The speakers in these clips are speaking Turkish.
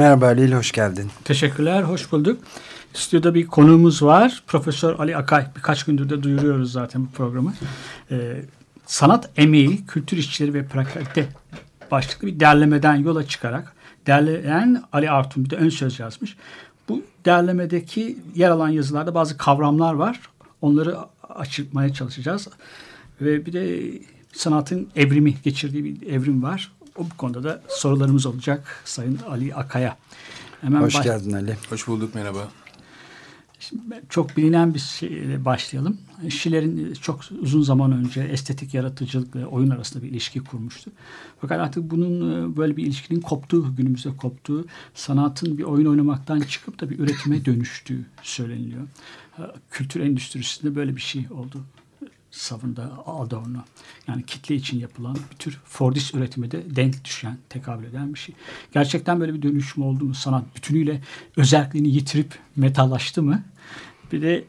Merhaba Halil, hoş geldin. Teşekkürler, hoş bulduk. Stüdyoda bir konuğumuz var. Profesör Ali Akay. Birkaç gündür de duyuruyoruz zaten bu programı. Ee, sanat emeği, kültür işçileri ve pratikte başlıklı bir derlemeden yola çıkarak derleyen Ali Artun bir de ön söz yazmış. Bu derlemedeki yer alan yazılarda bazı kavramlar var. Onları açıkmaya çalışacağız. Ve bir de sanatın evrimi, geçirdiği bir evrim var. O bu konuda da sorularımız olacak Sayın Ali Akay'a. Hemen Hoş baş... geldin Ali. Hoş bulduk merhaba. Şimdi çok bilinen bir şeyle başlayalım. Şiler'in çok uzun zaman önce estetik yaratıcılık ve oyun arasında bir ilişki kurmuştu. Fakat artık bunun e, böyle bir ilişkinin koptuğu, günümüzde koptuğu, sanatın bir oyun oynamaktan çıkıp da bir üretime dönüştüğü söyleniyor. Kültür endüstrisinde böyle bir şey oldu savunda Adorno. Yani kitle için yapılan bir tür Fordist üretime de denk düşen, tekabül eden bir şey. Gerçekten böyle bir dönüşüm oldu mu? Sanat bütünüyle özelliğini yitirip metallaştı mı? Bir de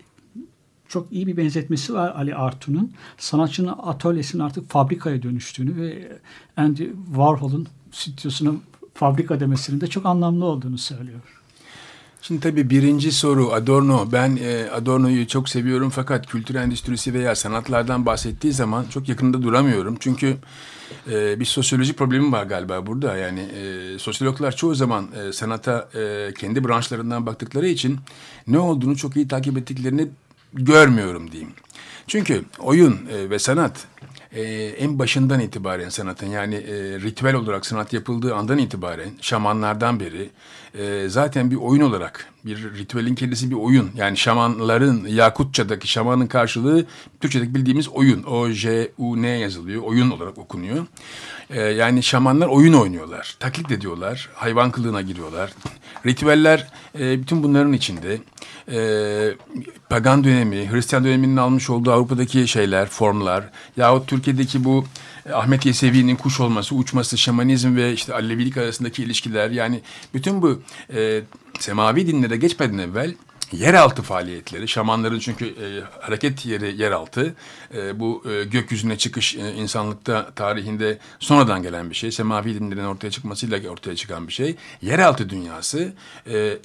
çok iyi bir benzetmesi var Ali Artun'un. Sanatçının atölyesinin artık fabrikaya dönüştüğünü ve Andy Warhol'un stüdyosuna fabrika demesinin de çok anlamlı olduğunu söylüyor. Şimdi tabii birinci soru Adorno. Ben e, Adorno'yu çok seviyorum fakat kültür endüstrisi veya sanatlardan bahsettiği zaman çok yakında duramıyorum. Çünkü e, bir sosyolojik problemi var galiba burada. Yani e, sosyologlar çoğu zaman e, sanata e, kendi branşlarından baktıkları için ne olduğunu çok iyi takip ettiklerini görmüyorum diyeyim. Çünkü oyun e, ve sanat e, en başından itibaren sanatın yani e, ritüel olarak sanat yapıldığı andan itibaren şamanlardan beri e, zaten bir oyun olarak bir ritüelin kendisi bir oyun. Yani şamanların Yakutça'daki şamanın karşılığı Türkçedeki bildiğimiz oyun. O J U N yazılıyor. Oyun olarak okunuyor. E, yani şamanlar oyun oynuyorlar. Taklit ediyorlar. Hayvan kılığına giriyorlar. Ritüeller e, bütün bunların içinde. E, pagan dönemi, Hristiyan döneminin almış olduğu Avrupa'daki şeyler, formlar yahut Türkiye'deki bu Ahmet Yesevi'nin kuş olması, uçması, şamanizm ve işte Alevilik arasındaki ilişkiler yani bütün bu e, semavi dinlere geçmeden evvel yeraltı faaliyetleri, şamanların çünkü e, hareket yeri yeraltı, e, bu e, gökyüzüne çıkış e, insanlıkta tarihinde sonradan gelen bir şey, semavi dinlerin ortaya çıkmasıyla ortaya çıkan bir şey. Yeraltı dünyası e,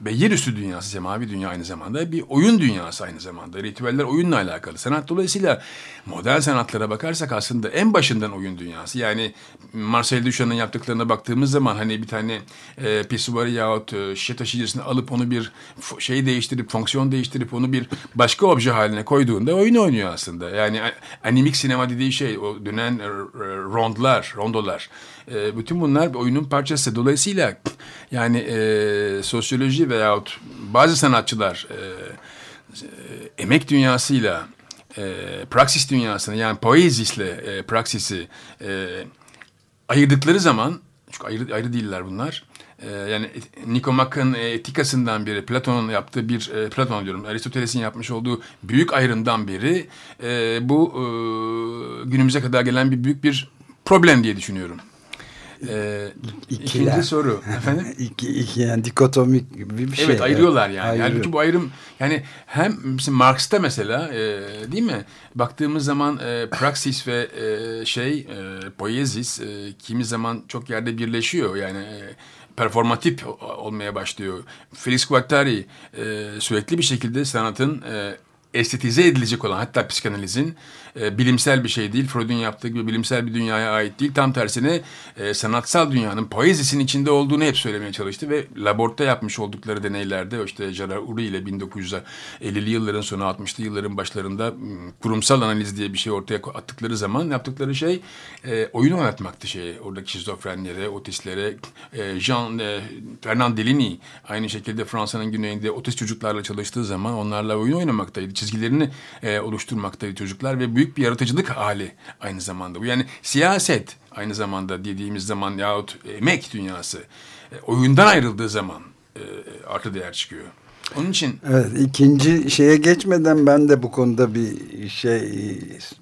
ve yerüstü dünyası, semavi dünya aynı zamanda bir oyun dünyası aynı zamanda. Ritüeller oyunla alakalı. Sanat dolayısıyla modern sanatlara bakarsak aslında en başından oyun dünyası. Yani Marcel Duchamp'ın yaptıklarına baktığımız zaman hani bir tane e, pisuvarı yahut e, şişe taşıyıcısını alıp onu bir şey değiştirip, fonksiyon değiştirip onu bir başka obje haline koyduğunda oyun oynuyor aslında. Yani animik sinema dediği şey o dönen rondlar, rondolar. E, bütün bunlar oyunun parçası. Dolayısıyla yani e, sosyoloji veyahut bazı sanatçılar e, e, emek dünyasıyla e, praksis dünyasını yani poezisle e, praksisi e, ayırdıkları zaman çünkü ayrı, ayrı değiller bunlar. E, yani Nikomak'ın etikasından biri, Platon'un yaptığı bir, e, Platon diyorum, Aristoteles'in yapmış olduğu büyük ayrımdan beri e, bu e, günümüze kadar gelen bir büyük bir problem diye düşünüyorum. Ee, İkinci soru. Efendim? İki, iki, yani dikotomik bir şey. Evet ayırıyorlar yani. Ayırıyor. Halbuki bu ayrım yani hem mesela Marx'ta mesela e, değil mi? Baktığımız zaman e, praksis ve e, şey e, poezis e, kimi zaman çok yerde birleşiyor. Yani e, performatif olmaya başlıyor. Felix Guattari e, sürekli bir şekilde sanatın e, estetize edilecek olan hatta psikanalizin e, bilimsel bir şey değil. Freud'un yaptığı gibi bilimsel bir dünyaya ait değil. Tam tersine e, sanatsal dünyanın poezisinin içinde olduğunu hep söylemeye çalıştı ve laborda yapmış oldukları deneylerde işte Gerard Uri ile 1950'li yılların sonu 60'lı yılların başlarında kurumsal analiz diye bir şey ortaya attıkları zaman yaptıkları şey e, oyun oynatmaktı şey oradaki şizofrenlere, otistlere. E, Jean e, Fernand Deligny aynı şekilde Fransa'nın güneyinde otist çocuklarla çalıştığı zaman onlarla oyun oynamaktaydı. Çizgilerini e, oluşturmaktaydı çocuklar ve büyük bir yaratıcılık hali aynı zamanda. Bu yani siyaset aynı zamanda dediğimiz zaman yahut emek dünyası e, oyundan ayrıldığı zaman e, artı değer çıkıyor. Onun için evet ikinci şeye geçmeden ben de bu konuda bir şey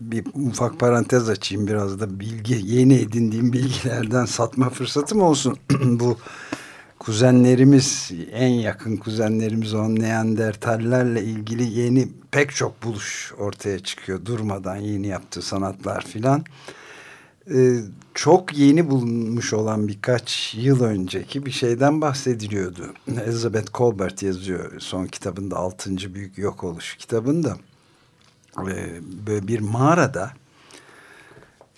bir ufak parantez açayım biraz da bilgi yeni edindiğim bilgilerden satma fırsatım olsun. bu kuzenlerimiz en yakın kuzenlerimiz olan Neandertallerle ilgili yeni pek çok buluş ortaya çıkıyor durmadan yeni yaptığı sanatlar filan. Ee, çok yeni bulunmuş olan birkaç yıl önceki bir şeyden bahsediliyordu. Elizabeth Colbert yazıyor son kitabında altıncı büyük yok oluş kitabında. Ee, böyle bir mağarada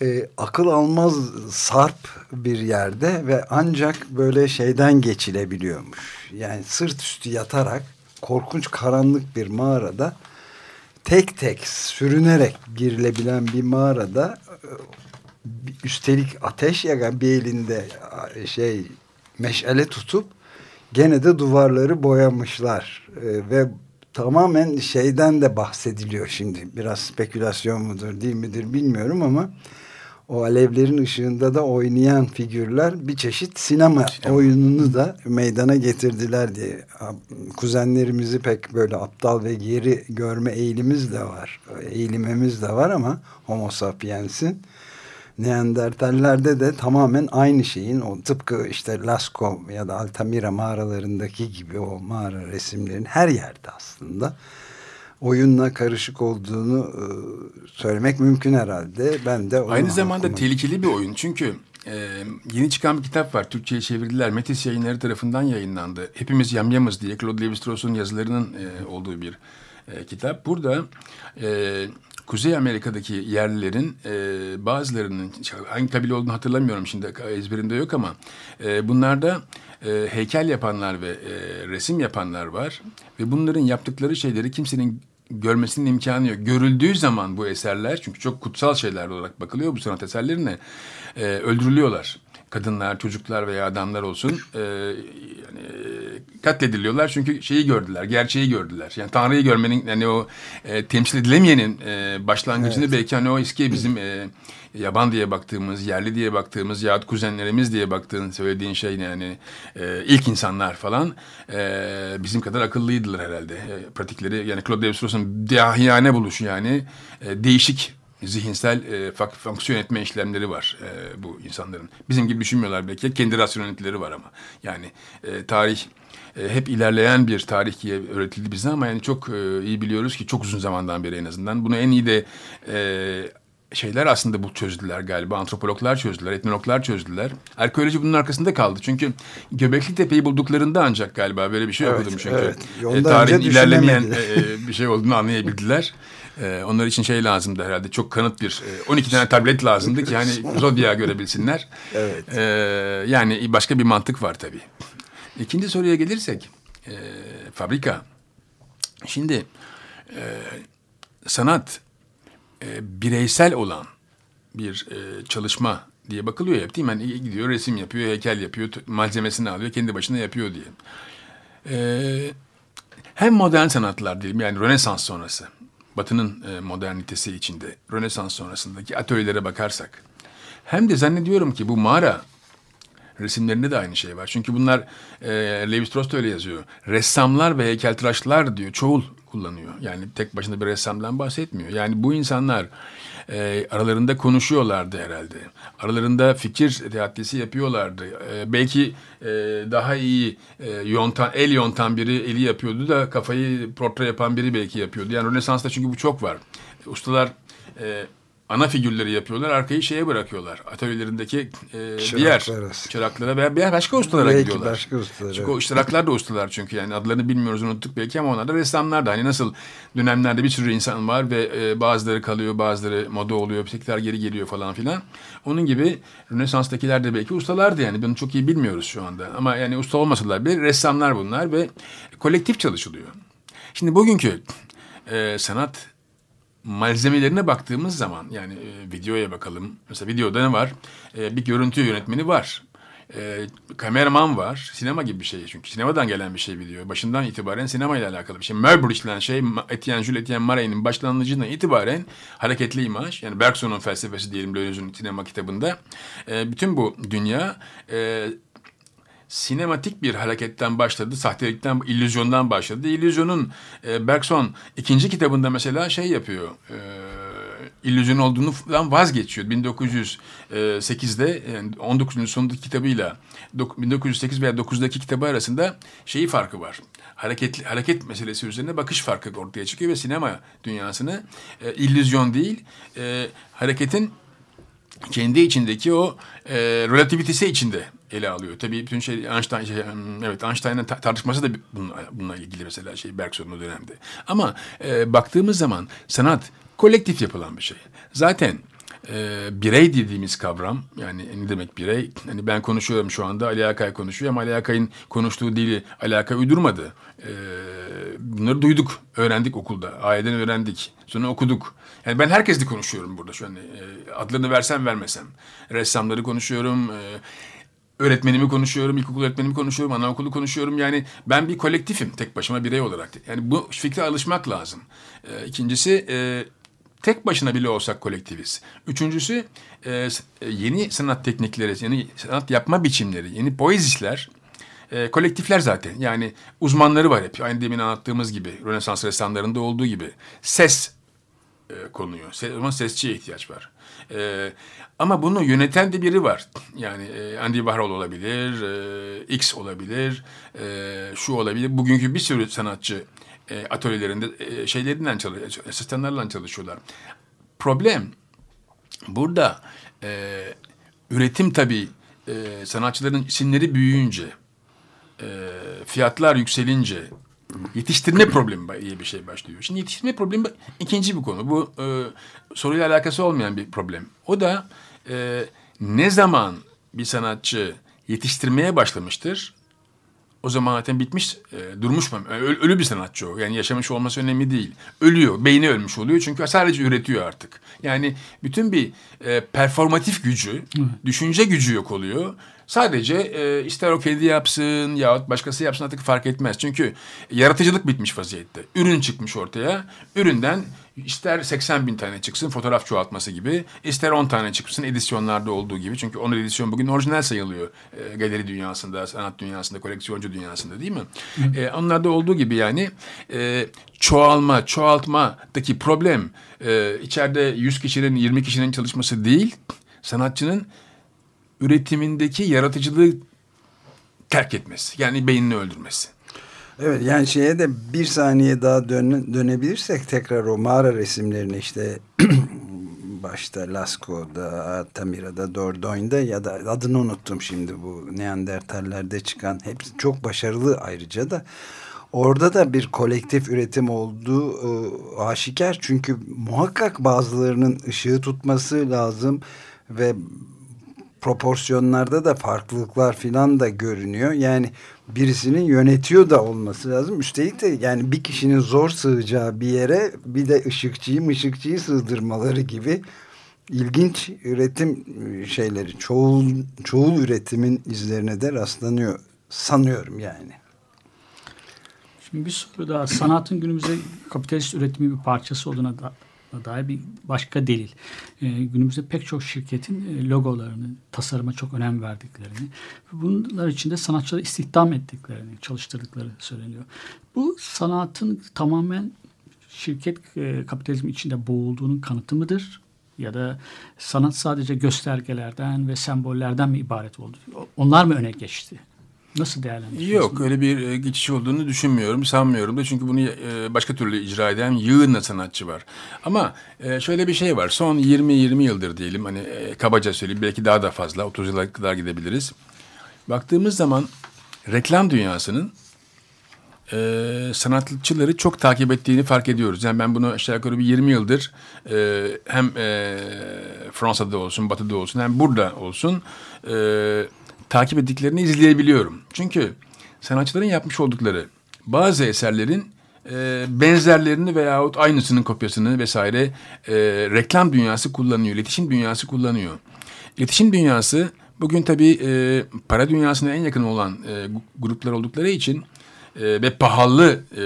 e, akıl almaz sarp bir yerde ve ancak böyle şeyden geçilebiliyormuş. Yani sırt üstü yatarak korkunç karanlık bir mağarada tek tek sürünerek girilebilen bir mağarada üstelik ateş yakan bir elinde şey meşale tutup gene de duvarları boyamışlar ee, ve tamamen şeyden de bahsediliyor şimdi biraz spekülasyon mudur değil midir bilmiyorum ama o alevlerin ışığında da oynayan figürler bir çeşit sinema, sinema. oyununu da meydana getirdiler diye. Kuzenlerimizi pek böyle aptal ve geri görme eğilimiz de var. Eğilimimiz de var ama homo sapiens'in Neandertallerde de tamamen aynı şeyin o tıpkı işte Lascaux ya da Altamira mağaralarındaki gibi o mağara resimlerin her yerde aslında oyunla karışık olduğunu e, söylemek mümkün herhalde. Ben de aynı zamanda okumak. tehlikeli bir oyun çünkü e, yeni çıkan bir kitap var. Türkçe'ye çevirdiler. Metis yayınları tarafından yayınlandı. Hepimiz yamyamız diye Claude Lévi-Strauss'un yazılarının e, olduğu bir e, kitap. Burada e, Kuzey Amerika'daki yerlilerin e, bazılarının hangi kabile olduğunu hatırlamıyorum şimdi ezberinde yok ama e, bunlarda e, heykel yapanlar ve e, resim yapanlar var ve bunların yaptıkları şeyleri kimsenin görmesinin imkanı yok. Görüldüğü zaman bu eserler çünkü çok kutsal şeyler olarak bakılıyor bu sanat eserlerine e, öldürülüyorlar kadınlar, çocuklar veya adamlar olsun e, yani katlediliyorlar çünkü şeyi gördüler, gerçeği gördüler. Yani Tanrı'yı görmenin yani o e, temsil edilemeyenin e, başlangıcını evet. belki hani o eski bizim e, yaban diye baktığımız, yerli diye baktığımız yahut kuzenlerimiz diye baktığın söylediğin şey yani e, ilk insanlar falan e, bizim kadar akıllıydılar herhalde. E, pratikleri yani Claude Lévi-Strauss'un dahiyane buluşu yani e, değişik zihinsel e, fonksiyon etme işlemleri var e, bu insanların. Bizim gibi düşünmüyorlar belki. Kendi rasyoneliteleri var ama. Yani e, tarih e, hep ilerleyen bir tarih diye öğretildi bize ama yani çok e, iyi biliyoruz ki çok uzun zamandan beri en azından. Bunu en iyi de e, şeyler aslında bu çözdüler galiba. Antropologlar çözdüler, etnologlar çözdüler. Arkeoloji bunun arkasında kaldı. Çünkü Göbekli Tepe'yi bulduklarında ancak galiba böyle bir şey evet, okudum çünkü. Evet. E, tarihin ilerlemeyen e, bir şey olduğunu anlayabildiler. E, onlar için şey lazımdı herhalde. Çok kanıt bir e, 12 tane tablet lazımdı ki hani Zodiac'ı görebilsinler. evet. E, yani başka bir mantık var tabii. İkinci soruya gelirsek. E, fabrika. Şimdi e, sanat e, bireysel olan bir e, çalışma diye bakılıyor hep değil mi? Yani gidiyor resim yapıyor, heykel yapıyor, malzemesini alıyor, kendi başına yapıyor diye. E, hem modern sanatlar diyelim yani Rönesans sonrası, Batı'nın e, modernitesi içinde Rönesans sonrasındaki atölyelere bakarsak, hem de zannediyorum ki bu mağara resimlerinde de aynı şey var. Çünkü bunlar e, Levi Strauss da öyle yazıyor. Ressamlar ve heykeltıraşlar diyor çoğul kullanıyor. Yani tek başına bir ressamdan bahsetmiyor. Yani bu insanlar e, aralarında konuşuyorlardı herhalde. Aralarında fikir teatrisi yapıyorlardı. E, belki e, daha iyi e, yontan, el yontan biri eli yapıyordu da kafayı portre yapan biri belki yapıyordu. Yani Rönesans'ta çünkü bu çok var. Ustalar e, ana figürleri yapıyorlar. Arkayı şeye bırakıyorlar. Atölyelerindeki e, diğer çıraklara veya, veya başka ustalara belki gidiyorlar. başka ustalara. Çünkü o iştiraklar da ustalar çünkü yani adlarını bilmiyoruz unuttuk belki ama onlar da ressamlar da. Hani nasıl dönemlerde bir sürü insan var ve e, bazıları kalıyor bazıları moda oluyor tekrar geri geliyor falan filan. Onun gibi Rönesans'takiler de belki ustalardı yani. Bunu çok iyi bilmiyoruz şu anda. Ama yani usta olmasalar bile ressamlar bunlar ve kolektif çalışılıyor. Şimdi bugünkü e, sanat malzemelerine baktığımız zaman yani e, videoya bakalım. Mesela videoda ne var? E, bir görüntü yönetmeni var. E, kameraman var. Sinema gibi bir şey çünkü. Sinemadan gelen bir şey video. Başından itibaren sinema ile alakalı bir şey. Melbourne işlenen şey Etienne Jules Etienne Maray'ın başlangıcından itibaren hareketli imaj. Yani Bergson'un felsefesi diyelim Deleuze'ün sinema kitabında. E, bütün bu dünya e, sinematik bir hareketten başladı. Sahtelikten, illüzyondan başladı. İllüzyonun e, Bergson ikinci kitabında mesela şey yapıyor. E, illüzyon olduğundan vazgeçiyor. 1908'de yani 19. sonundaki kitabıyla 1908 veya 9'daki kitabı arasında şeyi farkı var. Hareket hareket meselesi üzerine bakış farkı ortaya çıkıyor ve sinema dünyasını e, illüzyon değil, e, hareketin kendi içindeki o e, relativitesi içinde ele alıyor. Tabii bütün şey Einstein şey, evet Einstein'ın tartışması da bununla ilgili mesela şey Bergson'un o dönemde. Ama e, baktığımız zaman sanat kolektif yapılan bir şey. Zaten e, birey dediğimiz kavram yani ne demek birey? Hani ben konuşuyorum şu anda Ali Akay konuşuyor ama Ali Akay'ın konuştuğu dili Ali Akay uydurmadı. E, bunları duyduk, öğrendik okulda. Aileden öğrendik. Sonra okuduk. Yani ben herkesle konuşuyorum burada şu an. E, adlarını versem vermesem. Ressamları konuşuyorum. E, öğretmenimi konuşuyorum, ilkokul öğretmenimi konuşuyorum, anaokulu konuşuyorum. Yani ben bir kolektifim tek başıma birey olarak. Yani bu fikre alışmak lazım. E, ikincisi e, tek başına bile olsak kolektiviz. Üçüncüsü e, yeni sanat teknikleri, yeni sanat yapma biçimleri, yeni poezisler e, kolektifler zaten. Yani uzmanları var hep. Aynı demin anlattığımız gibi Rönesans ressamlarında olduğu gibi. Ses e, konuyor. Ses, ama sesçiye ihtiyaç var. E, ama bunu yöneten de biri var. Yani e, Andy Warhol olabilir, e, X olabilir, e, şu olabilir. Bugünkü bir sürü sanatçı e, atölyelerinde e, şeylerinden çalışıyor, asistanlarla çalışıyorlar. Problem burada e, üretim tabii e, sanatçıların isimleri büyüyünce, e, fiyatlar yükselince yetiştirme problemi diye bir şey başlıyor. Şimdi yetiştirme problemi ikinci bir konu. Bu e, soruyla alakası olmayan bir problem. O da e, ne zaman bir sanatçı yetiştirmeye başlamıştır o zaman zaten bitmiş, e, durmuş mu? Ölü, ölü bir sanatçı o. Yani yaşamış olması önemli değil. Ölüyor, beyni ölmüş oluyor çünkü sadece üretiyor artık. Yani bütün bir e, performatif gücü, Hı. düşünce gücü yok oluyor. Sadece e, ister o kendi yapsın yahut başkası yapsın artık fark etmez. Çünkü yaratıcılık bitmiş vaziyette. Ürün çıkmış ortaya. Üründen ister 80 bin tane çıksın fotoğraf çoğaltması gibi, ister 10 tane çıksın edisyonlarda olduğu gibi. Çünkü 10 edisyon bugün orijinal sayılıyor e, galeri dünyasında, sanat dünyasında, koleksiyoncu dünyasında değil mi? E, onlarda olduğu gibi yani e, çoğalma, çoğaltmadaki problem e, içeride 100 kişinin, 20 kişinin çalışması değil, sanatçının üretimindeki yaratıcılığı terk etmesi. Yani beynini öldürmesi. Evet yani şeye de bir saniye daha dön, dönebilirsek tekrar o mağara resimlerine işte başta Lascau'da, Altamira'da, Dordogn'da ya da adını unuttum şimdi bu Neandertallerde çıkan hepsi çok başarılı ayrıca da orada da bir kolektif üretim olduğu e, aşikar çünkü muhakkak bazılarının ışığı tutması lazım ve proporsiyonlarda da farklılıklar filan da görünüyor. Yani birisinin yönetiyor da olması lazım. Üstelik de yani bir kişinin zor sığacağı bir yere bir de ışıkçıyı ışıkçıyı sığdırmaları gibi ilginç üretim şeyleri çoğul, çoğul üretimin izlerine de rastlanıyor sanıyorum yani. Şimdi bir soru daha sanatın günümüzde kapitalist üretimi bir parçası olduğuna da dair bir başka delil. E, günümüzde pek çok şirketin e, logolarını, tasarıma çok önem verdiklerini, bunlar içinde sanatçıları istihdam ettiklerini, çalıştırdıkları söyleniyor. Bu sanatın tamamen şirket e, kapitalizmi içinde boğulduğunun kanıtı mıdır? Ya da sanat sadece göstergelerden ve sembollerden mi ibaret oldu? Onlar mı öne geçti? Nasıl değerlendiriyorsunuz? Yok öyle bir e, geçiş olduğunu düşünmüyorum, sanmıyorum da çünkü bunu e, başka türlü icra eden yığınla sanatçı var. Ama e, şöyle bir şey var. Son 20-20 yıldır diyelim hani kabaca söyleyeyim belki daha da fazla 30 yıla kadar gidebiliriz. Baktığımız zaman reklam dünyasının e, sanatçıları çok takip ettiğini fark ediyoruz. Yani ben bunu aşağı yukarı bir 20 yıldır e, hem e, Fransa'da olsun, Batı'da olsun hem burada olsun e, takip ettiklerini izleyebiliyorum. Çünkü sanatçıların yapmış oldukları bazı eserlerin e, benzerlerini veyahut aynısının kopyasını vesaire e, reklam dünyası kullanıyor, iletişim dünyası kullanıyor. İletişim dünyası bugün tabii e, para dünyasına en yakın olan e, gruplar oldukları için e, ve pahalı e,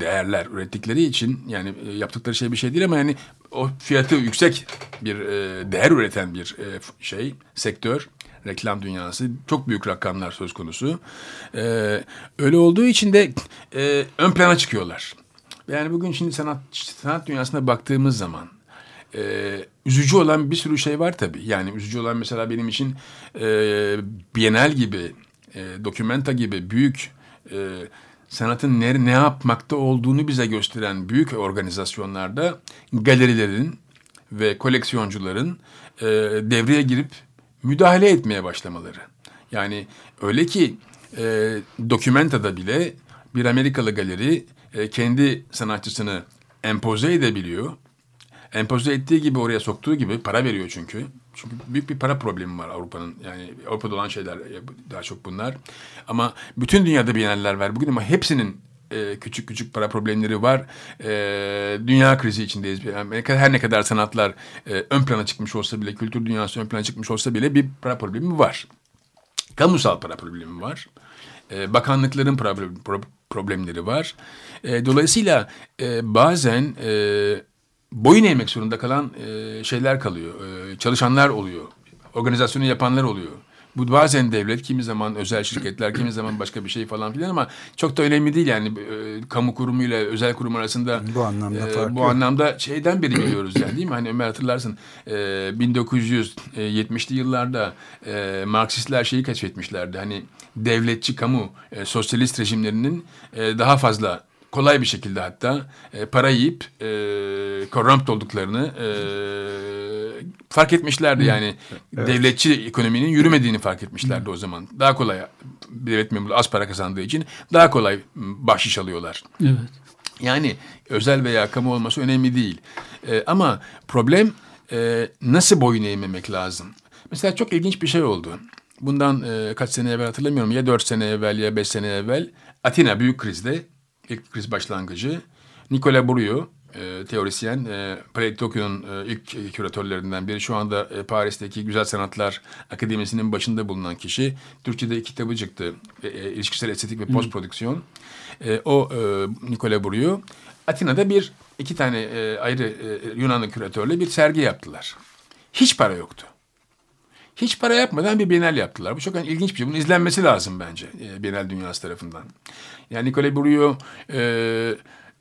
değerler ürettikleri için yani e, yaptıkları şey bir şey değil ama yani o fiyatı yüksek bir e, değer üreten bir e, şey sektör reklam dünyası. Çok büyük rakamlar söz konusu. E, öyle olduğu için de e, ön plana çıkıyorlar. Yani bugün şimdi sanat sanat dünyasına baktığımız zaman e, üzücü olan bir sürü şey var tabii. Yani üzücü olan mesela benim için e, Bienal gibi, e, Documenta gibi büyük e, sanatın ne, ne yapmakta olduğunu bize gösteren büyük organizasyonlarda galerilerin ve koleksiyoncuların e, devreye girip müdahale etmeye başlamaları. Yani öyle ki e, Documenta'da bile bir Amerikalı galeri e, kendi sanatçısını empoze edebiliyor. Empoze ettiği gibi oraya soktuğu gibi para veriyor çünkü. Çünkü büyük bir para problemi var Avrupa'nın. Yani Avrupa'da olan şeyler e, daha çok bunlar. Ama bütün dünyada biyeneller var bugün ama hepsinin e, küçük küçük para problemleri var. E, dünya krizi içindeyiz. Her ne kadar sanatlar e, ön plana çıkmış olsa bile, kültür dünyası ön plana çıkmış olsa bile bir para problemi var. Kamusal para problemi var. Bakanlıkların problem, problemleri var. Dolayısıyla bazen boyun eğmek zorunda kalan şeyler kalıyor. Çalışanlar oluyor. Organizasyonu yapanlar oluyor. Bu bazen devlet, kimi zaman özel şirketler, kimi zaman başka bir şey falan filan ama çok da önemli değil yani e, kamu kurumu ile özel kurum arasında bu anlamda e, fark bu anlamda şeyden beri biliyoruz yani değil mi? Hani Ömer hatırlarsın e, 1970'li yıllarda e, Marksistler şeyi keşfetmişlerdi. Hani devletçi kamu e, sosyalist rejimlerinin e, daha fazla kolay bir şekilde hatta e, para yiyip e, korrupt olduklarını e, fark etmişlerdi. Yani evet. devletçi ekonominin yürümediğini fark etmişlerdi o zaman. Daha kolay devlet memuru az para kazandığı için daha kolay bahşiş alıyorlar. Evet. Yani özel veya kamu olması önemli değil. E, ama problem e, nasıl boyun eğmemek lazım? Mesela çok ilginç bir şey oldu. Bundan e, kaç sene evvel hatırlamıyorum. Ya dört sene evvel ya beş sene evvel Atina büyük krizde ilk kriz başlangıcı. Nicola Burio, e, teorisyen, e, Palais Tokyo'nun e, ilk küratörlerinden biri. Şu anda e, Paris'teki Güzel Sanatlar Akademisi'nin başında bulunan kişi. Türkçe'de iki kitabı çıktı. E, e, ilişkisel estetik ve post prodüksiyon. E, o e, Nicola Burio. Atina'da bir iki tane e, ayrı e, Yunanlı küratörle bir sergi yaptılar. Hiç para yoktu. Hiç para yapmadan bir Bienal yaptılar. Bu çok yani ilginç bir şey. Bunun izlenmesi lazım bence e, Bienal dünyası tarafından. Yani Nicole Burio e,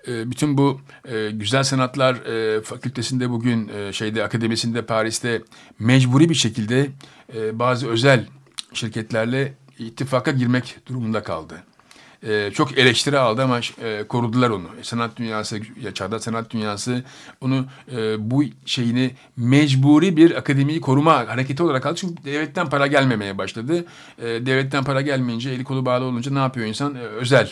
bütün bu e, güzel sanatlar e, fakültesinde bugün e, şeyde akademisinde Paris'te mecburi bir şekilde e, bazı özel şirketlerle ittifaka girmek durumunda kaldı e, çok eleştiri aldı ama e, korudular onu. E, sanat dünyası, ya çağdaş sanat dünyası onu e, bu şeyini mecburi bir akademiyi koruma hareketi olarak aldı. Çünkü devletten para gelmemeye başladı. E, devletten para gelmeyince, eli kolu bağlı olunca ne yapıyor insan? E, özel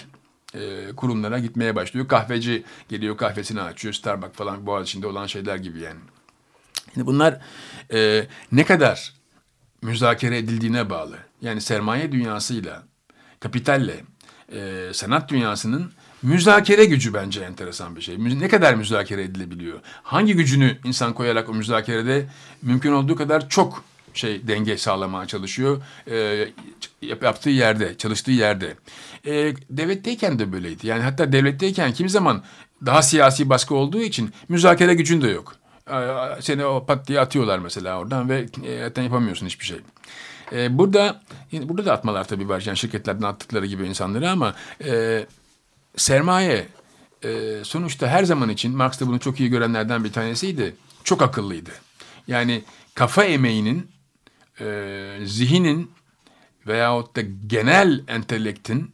e, kurumlara gitmeye başlıyor. Kahveci geliyor kahvesini açıyor. Starbucks falan boğaz içinde olan şeyler gibi yani. Şimdi bunlar e, ne kadar müzakere edildiğine bağlı. Yani sermaye dünyasıyla, kapitalle, e, sanat dünyasının müzakere gücü bence enteresan bir şey. Ne kadar müzakere edilebiliyor? Hangi gücünü insan koyarak o müzakerede mümkün olduğu kadar çok şey denge sağlamaya çalışıyor. E, yaptığı yerde, çalıştığı yerde. E, devletteyken de böyleydi. Yani hatta devletteyken kimi zaman daha siyasi baskı olduğu için müzakere gücün de yok. E, seni o pat diye atıyorlar mesela oradan ve e, zaten yapamıyorsun hiçbir şey. E, burada burada da atmalar tabii var. Yani şirketlerden attıkları gibi insanları ama e, sermaye e, sonuçta her zaman için Marx da bunu çok iyi görenlerden bir tanesiydi. Çok akıllıydı. Yani kafa emeğinin, e, zihinin veyahut da genel entelektin,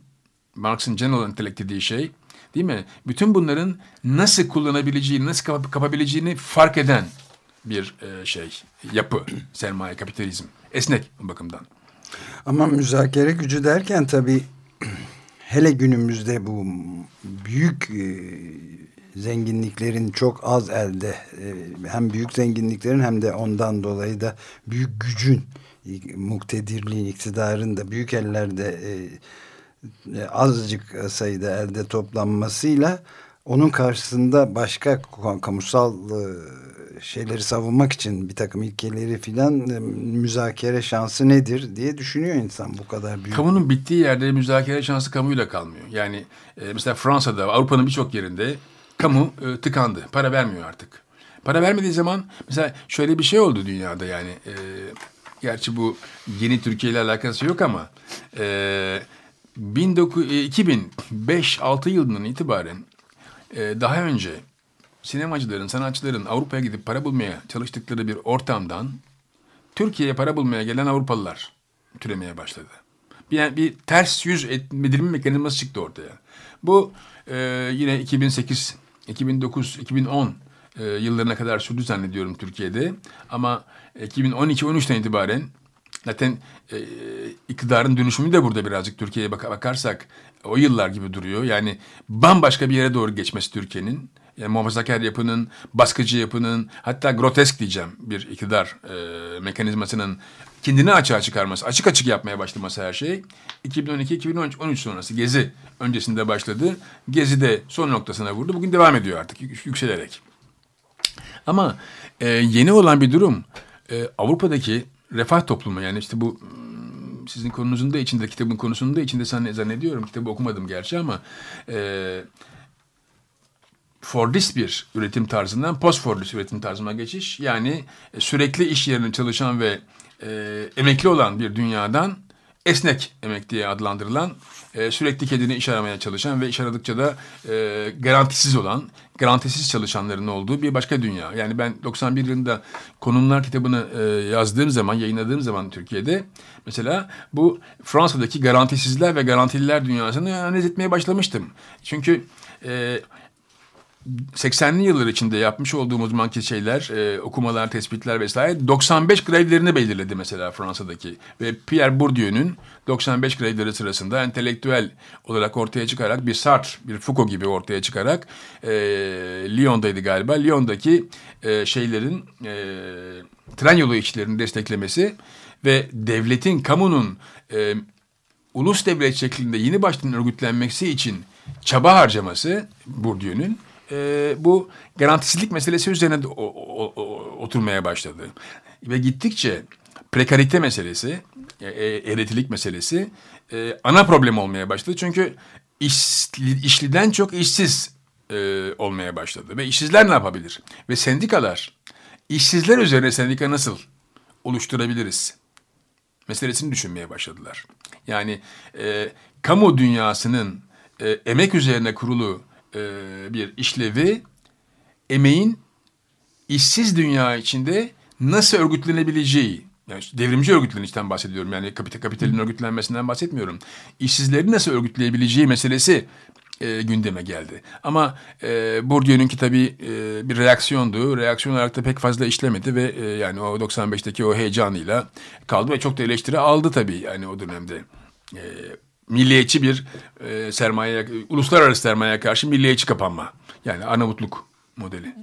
Marx'ın general intellect dediği şey, değil mi? Bütün bunların nasıl kullanabileceğini, nasıl kap kapabileceğini fark eden bir e, şey, yapı, sermaye, kapitalizm. Esnek bu bakımdan. Ama müzakere gücü derken tabii hele günümüzde bu büyük e, zenginliklerin çok az elde e, hem büyük zenginliklerin hem de ondan dolayı da büyük gücün muktedirliğin, iktidarın da büyük ellerde e, azıcık sayıda elde toplanmasıyla onun karşısında başka kamusal şeyleri savunmak için bir takım ilkeleri filan e, müzakere şansı nedir diye düşünüyor insan bu kadar büyük. Kamunun bittiği yerde müzakere şansı kamuyla kalmıyor. Yani e, mesela Fransa'da Avrupa'nın birçok yerinde kamu e, tıkandı. Para vermiyor artık. Para vermediği zaman mesela şöyle bir şey oldu dünyada yani. E, Gerçi bu yeni Türkiye ile alakası yok ama e, 2005-6 yılından itibaren e, daha önce sinemacıların, sanatçıların Avrupa'ya gidip para bulmaya çalıştıkları bir ortamdan Türkiye'ye para bulmaya gelen Avrupalılar türemeye başladı. Bir, bir ters yüz edilme mekanizması çıktı ortaya. Bu e, yine 2008, 2009, 2010 e, yıllarına kadar sürdü zannediyorum Türkiye'de. Ama 2012-13'ten itibaren zaten e, iktidarın dönüşümü de burada birazcık Türkiye'ye bak bakarsak o yıllar gibi duruyor. Yani bambaşka bir yere doğru geçmesi Türkiye'nin. Yani muhafazakar yapının, baskıcı yapının, hatta grotesk diyeceğim bir iktidar e, mekanizmasının kendini açığa çıkarması, açık açık yapmaya başlaması her şey. 2012-2013 sonrası Gezi öncesinde başladı. Gezi de son noktasına vurdu. Bugün devam ediyor artık yükselerek. Ama e, yeni olan bir durum e, Avrupa'daki refah toplumu yani işte bu hmm, sizin konunuzun da içinde kitabın konusunun da içinde zannediyorum kitabı okumadım gerçi ama e, Fordist bir üretim tarzından post-Fordist üretim tarzına geçiş yani e, sürekli iş yerinde çalışan ve e, emekli olan bir dünyadan esnek emek diye adlandırılan e, sürekli kendini iş aramaya çalışan ve iş aradıkça da e, garantisiz olan, garantisiz çalışanların olduğu bir başka dünya. Yani ben 91 yılında Konumlar kitabını e, yazdığım zaman, yayınladığım zaman Türkiye'de mesela bu Fransa'daki garantisizler ve garantililer dünyasını analiz etmeye başlamıştım. Çünkü e, 80'li yıllar içinde yapmış olduğumuz zamanki şeyler, e, okumalar, tespitler vesaire 95 grevlerini belirledi mesela Fransa'daki. Ve Pierre Bourdieu'nun 95 grevleri sırasında entelektüel olarak ortaya çıkarak bir Sartre, bir Foucault gibi ortaya çıkarak e, Lyon'daydı galiba. Lyon'daki e, şeylerin e, tren yolu işçilerini desteklemesi ve devletin, kamunun e, ulus devlet şeklinde yeni baştan örgütlenmesi için çaba harcaması Bourdieu'nun e, bu garantisizlik meselesi üzerine o, o, o, oturmaya başladı. Ve gittikçe prekarite meselesi, e, e, eritilik meselesi e, ana problem olmaya başladı. Çünkü iş, işliden çok işsiz e, olmaya başladı. Ve işsizler ne yapabilir? Ve sendikalar, işsizler üzerine sendika nasıl oluşturabiliriz? Meselesini düşünmeye başladılar. Yani e, kamu dünyasının e, emek üzerine kurulu e, bir işlevi emeğin işsiz dünya içinde nasıl örgütlenebileceği yani devrimci örgütlenişten bahsediyorum. Yani kapital, kapitalin örgütlenmesinden bahsetmiyorum. İşsizleri nasıl örgütleyebileceği meselesi e, gündeme geldi. Ama e, Bourdieu'nun kitabı e, bir reaksiyondu. Reaksiyon olarak da pek fazla işlemedi ve e, yani o 95'teki o heyecanıyla kaldı ve çok da eleştiri aldı tabii yani o dönemde. E, milliyetçi bir e, sermaye, uluslararası sermayeye karşı milliyetçi kapanma. Yani Arnavutluk modeli.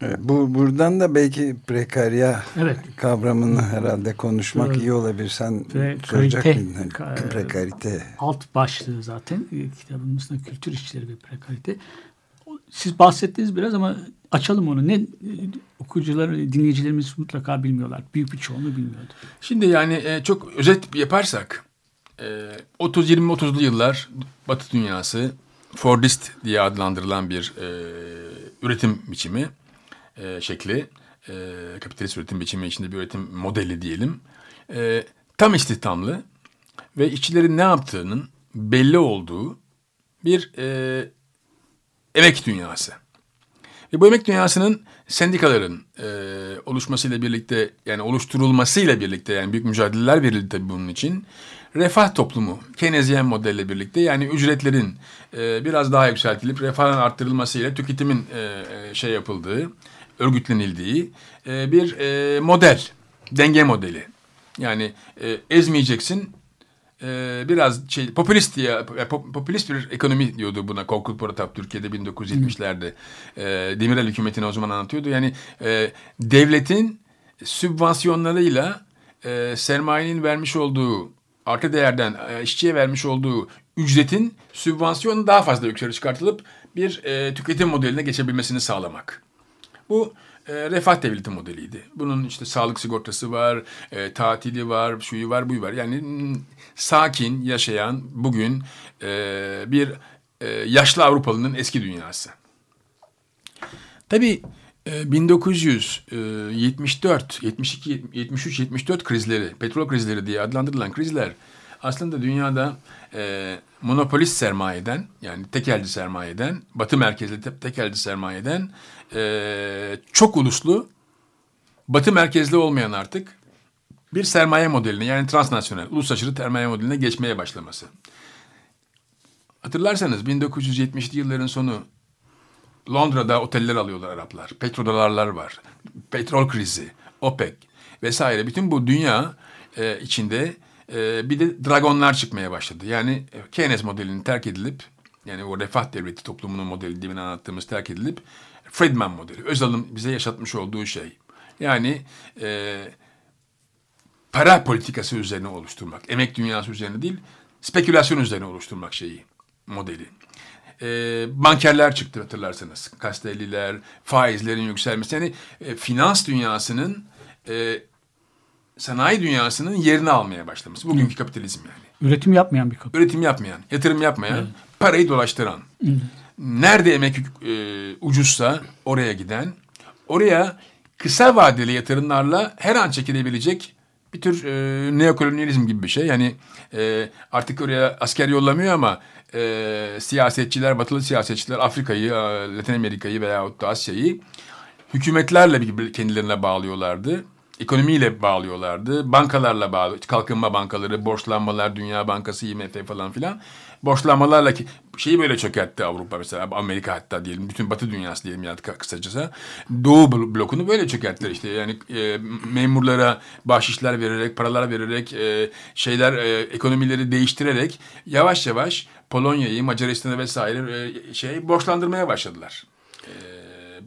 Evet, bu buradan da belki prekarya evet. kavramını herhalde konuşmak evet. iyi olabilir. Sen soracak mıydın? Prekarite. Alt başlığı zaten e, kitabımızda kültür işleri ve prekarite. Siz bahsettiniz biraz ama açalım onu. Ne e, okuyucular, dinleyicilerimiz mutlaka bilmiyorlar. Büyük bir çoğunluğu bilmiyordu. Şimdi yani e, çok özet yaparsak 30-20-30'lu yıllar Batı dünyası Fordist diye adlandırılan bir e, üretim biçimi e, şekli, e, kapitalist üretim biçimi içinde bir üretim modeli diyelim. E, tam istihdamlı ve işçilerin ne yaptığının belli olduğu bir e, emek dünyası. Ve bu emek dünyasının sendikaların e, oluşmasıyla birlikte yani oluşturulmasıyla birlikte yani büyük mücadeleler verildi tabii bunun için refah toplumu Keynesyen modelle birlikte yani ücretlerin e, biraz daha yükseltilip refahın arttırılmasıyla tüketimin e, e, şey yapıldığı, örgütlenildiği e, bir e, model, denge modeli. Yani e, ezmeyeceksin, e, biraz şey popülist diye popülist bir ekonomi diyordu buna Korkut Poratap Türkiye'de 1970'lerde e, Demirel hükümetini o zaman anlatıyordu. Yani e, devletin sübvansiyonlarıyla e, sermayenin vermiş olduğu arka değerden e, işçiye vermiş olduğu ücretin sübvansiyonu daha fazla yukarı çıkartılıp bir e, tüketim modeline geçebilmesini sağlamak. Bu e, refah devleti modeliydi. Bunun işte sağlık sigortası var, e, tatili var, şuyu var, buyu var. Yani sakin yaşayan bugün e, bir e, yaşlı Avrupalının eski dünyası. Tabii 1974, 72, 73, 74 krizleri, petrol krizleri diye adlandırılan krizler aslında dünyada e, monopolist sermayeden yani tekelci sermayeden, batı merkezli te, tekelci sermayeden e, çok uluslu, batı merkezli olmayan artık bir sermaye modeline yani transnasyonel, uluslararası sermaye modeline geçmeye başlaması. Hatırlarsanız 1970'li yılların sonu Londra'da oteller alıyorlar Araplar. Petrodolarlar var. Petrol krizi, OPEC vesaire. Bütün bu dünya e, içinde e, bir de dragonlar çıkmaya başladı. Yani Keynes modelinin terk edilip yani o refah devleti toplumunun modeli demin anlattığımız terk edilip Friedman modeli. Özal'ın bize yaşatmış olduğu şey. Yani e, para politikası üzerine oluşturmak. Emek dünyası üzerine değil, spekülasyon üzerine oluşturmak şeyi, modeli e, bankerler çıktı hatırlarsanız. Kastelliler, faizlerin yükselmesi. Yani e, finans dünyasının e, sanayi dünyasının yerini almaya başlaması. Bugünkü Hı. kapitalizm yani. Üretim yapmayan bir kapitalizm. Üretim yapmayan, yatırım yapmayan, Hı. parayı dolaştıran. Hı. Nerede emek e, ucuzsa oraya giden, oraya kısa vadeli yatırımlarla her an çekilebilecek bir tür e, neokolonyalizm gibi bir şey. Yani e, artık oraya asker yollamıyor ama e, siyasetçiler, batılı siyasetçiler Afrika'yı, e, Latin Amerika'yı veyahut da Asya'yı hükümetlerle kendilerine bağlıyorlardı. Ekonomiyle bağlıyorlardı. Bankalarla bağlı, kalkınma bankaları, borçlanmalar, Dünya Bankası, IMF falan filan borçlanmalarla ki şeyi böyle çökertti Avrupa mesela Amerika hatta diyelim bütün Batı dünyası diyelim ya kısacası Doğu blokunu böyle çökerttiler işte yani e, memurlara bahşişler vererek paralar vererek e, şeyler e, ekonomileri değiştirerek yavaş yavaş Polonya'yı Macaristan'ı vesaire e, şey borçlandırmaya başladılar. E,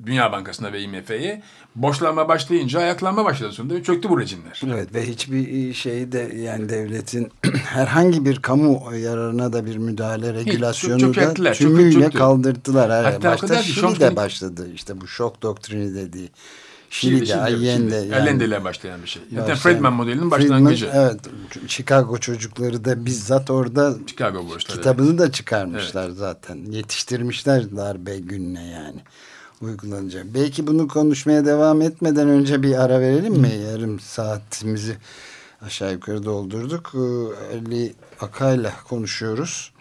Dünya Bankası'na ve IMF'ye boşlanma başlayınca ayaklanma başladı sonunda çöktü bu rejimler. Evet ve hiçbir şey de yani devletin herhangi bir kamu yararına da bir müdahale regülasyonu Hiç, da tümüyle çok kaldırdılar. Hatta Başta Şili de başladı işte bu şok doktrini dediği. Şili'de, Allende. Yani, Allende ile başlayan bir şey. Zaten Friedman modelinin başlangıcı. Friedman, evet. Chicago çocukları da bizzat orada Chicago kitabını da çıkarmışlar evet. zaten. Yetiştirmişler darbe gününe yani uygulanacak. Belki bunu konuşmaya devam etmeden önce bir ara verelim mi? Yarım saatimizi aşağı yukarı doldurduk. Ali Akay'la konuşuyoruz.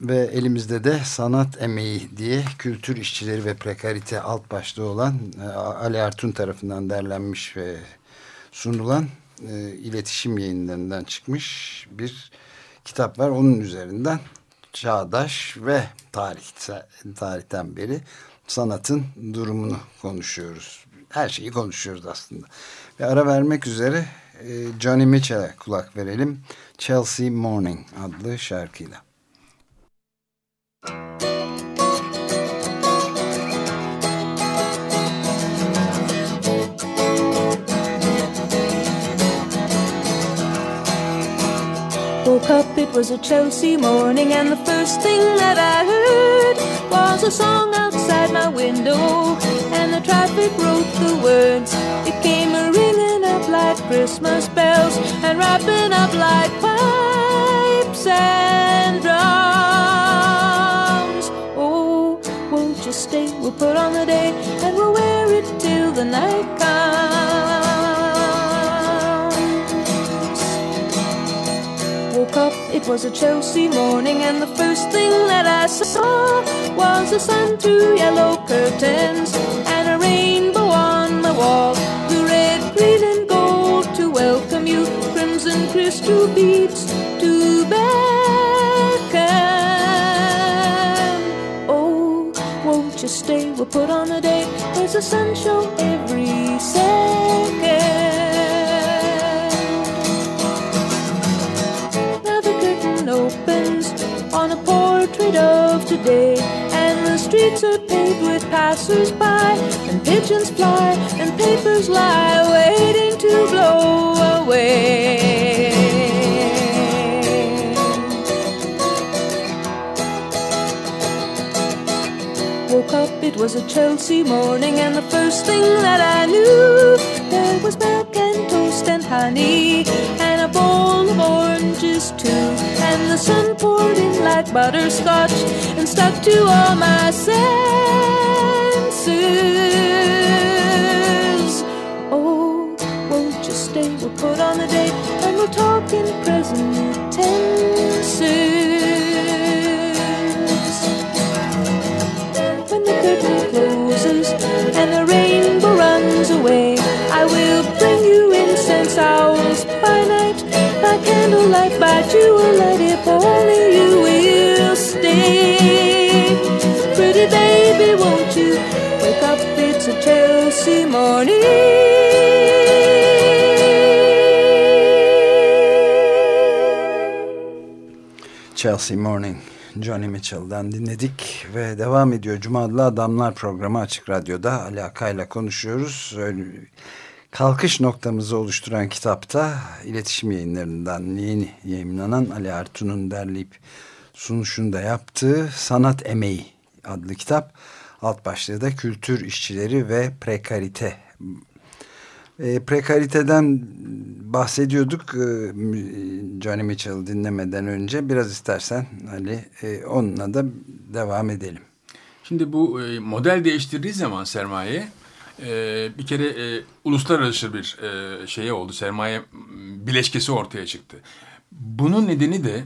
Ve elimizde de sanat emeği diye kültür işçileri ve prekarite alt başlığı olan e, Ali Artun tarafından derlenmiş ve sunulan e, iletişim yayınlarından çıkmış bir kitap var. Onun üzerinden çağdaş ve tarih, tarihten beri sanatın durumunu konuşuyoruz. Her şeyi konuşuyoruz aslında. Ve ara vermek üzere e, Johnny Mitchell'e kulak verelim. Chelsea Morning adlı şarkıyla. Woke up, it was a Chelsea morning, and the first thing that I heard was a song outside my window, and the traffic wrote the words. It came a ringing up like Christmas bells, and wrapping up like pipes and drums. We'll put on the day, and we'll wear it till the night comes. woke up, it was a Chelsea morning, and the first thing that I saw was the sun through yellow curtains and a rainbow on the wall. The red, green, and gold to welcome you, crimson crystal beads We'll put on a day. There's a show every second. on a portrait of today. And the streets are paved with passers-by, and pigeons fly, and papers lie, waiting to blow away. Was a Chelsea morning, and the first thing that I knew, there was milk and toast and honey, and a bowl of oranges too. And the sun poured in like butterscotch and stuck to all my senses. Oh, won't you stay? We'll put on the date and we'll talk in present tenses. Closes and the rainbow runs away, I will bring you incense owls by night, by candlelight, by jewel light, if only you will stay. Pretty baby, won't you wake up? It's a Chelsea morning. Chelsea Morning Johnny Mitchell'dan dinledik ve devam ediyor. Cuma Adamlar programı Açık Radyo'da Ali Akay'la konuşuyoruz. Kalkış noktamızı oluşturan kitapta iletişim yayınlarından yeni yayınlanan Ali Ertuğ'un derleyip sunuşunda yaptığı Sanat Emeği adlı kitap. Alt başlığı da kültür işçileri ve prekarite e, prekariteden bahsediyorduk e, Johnny Mitchell dinlemeden önce. Biraz istersen Ali e, onunla da devam edelim. Şimdi bu e, model değiştirdiği zaman sermaye e, bir kere e, uluslararası bir e, şeye oldu. Sermaye bileşkesi ortaya çıktı. Bunun nedeni de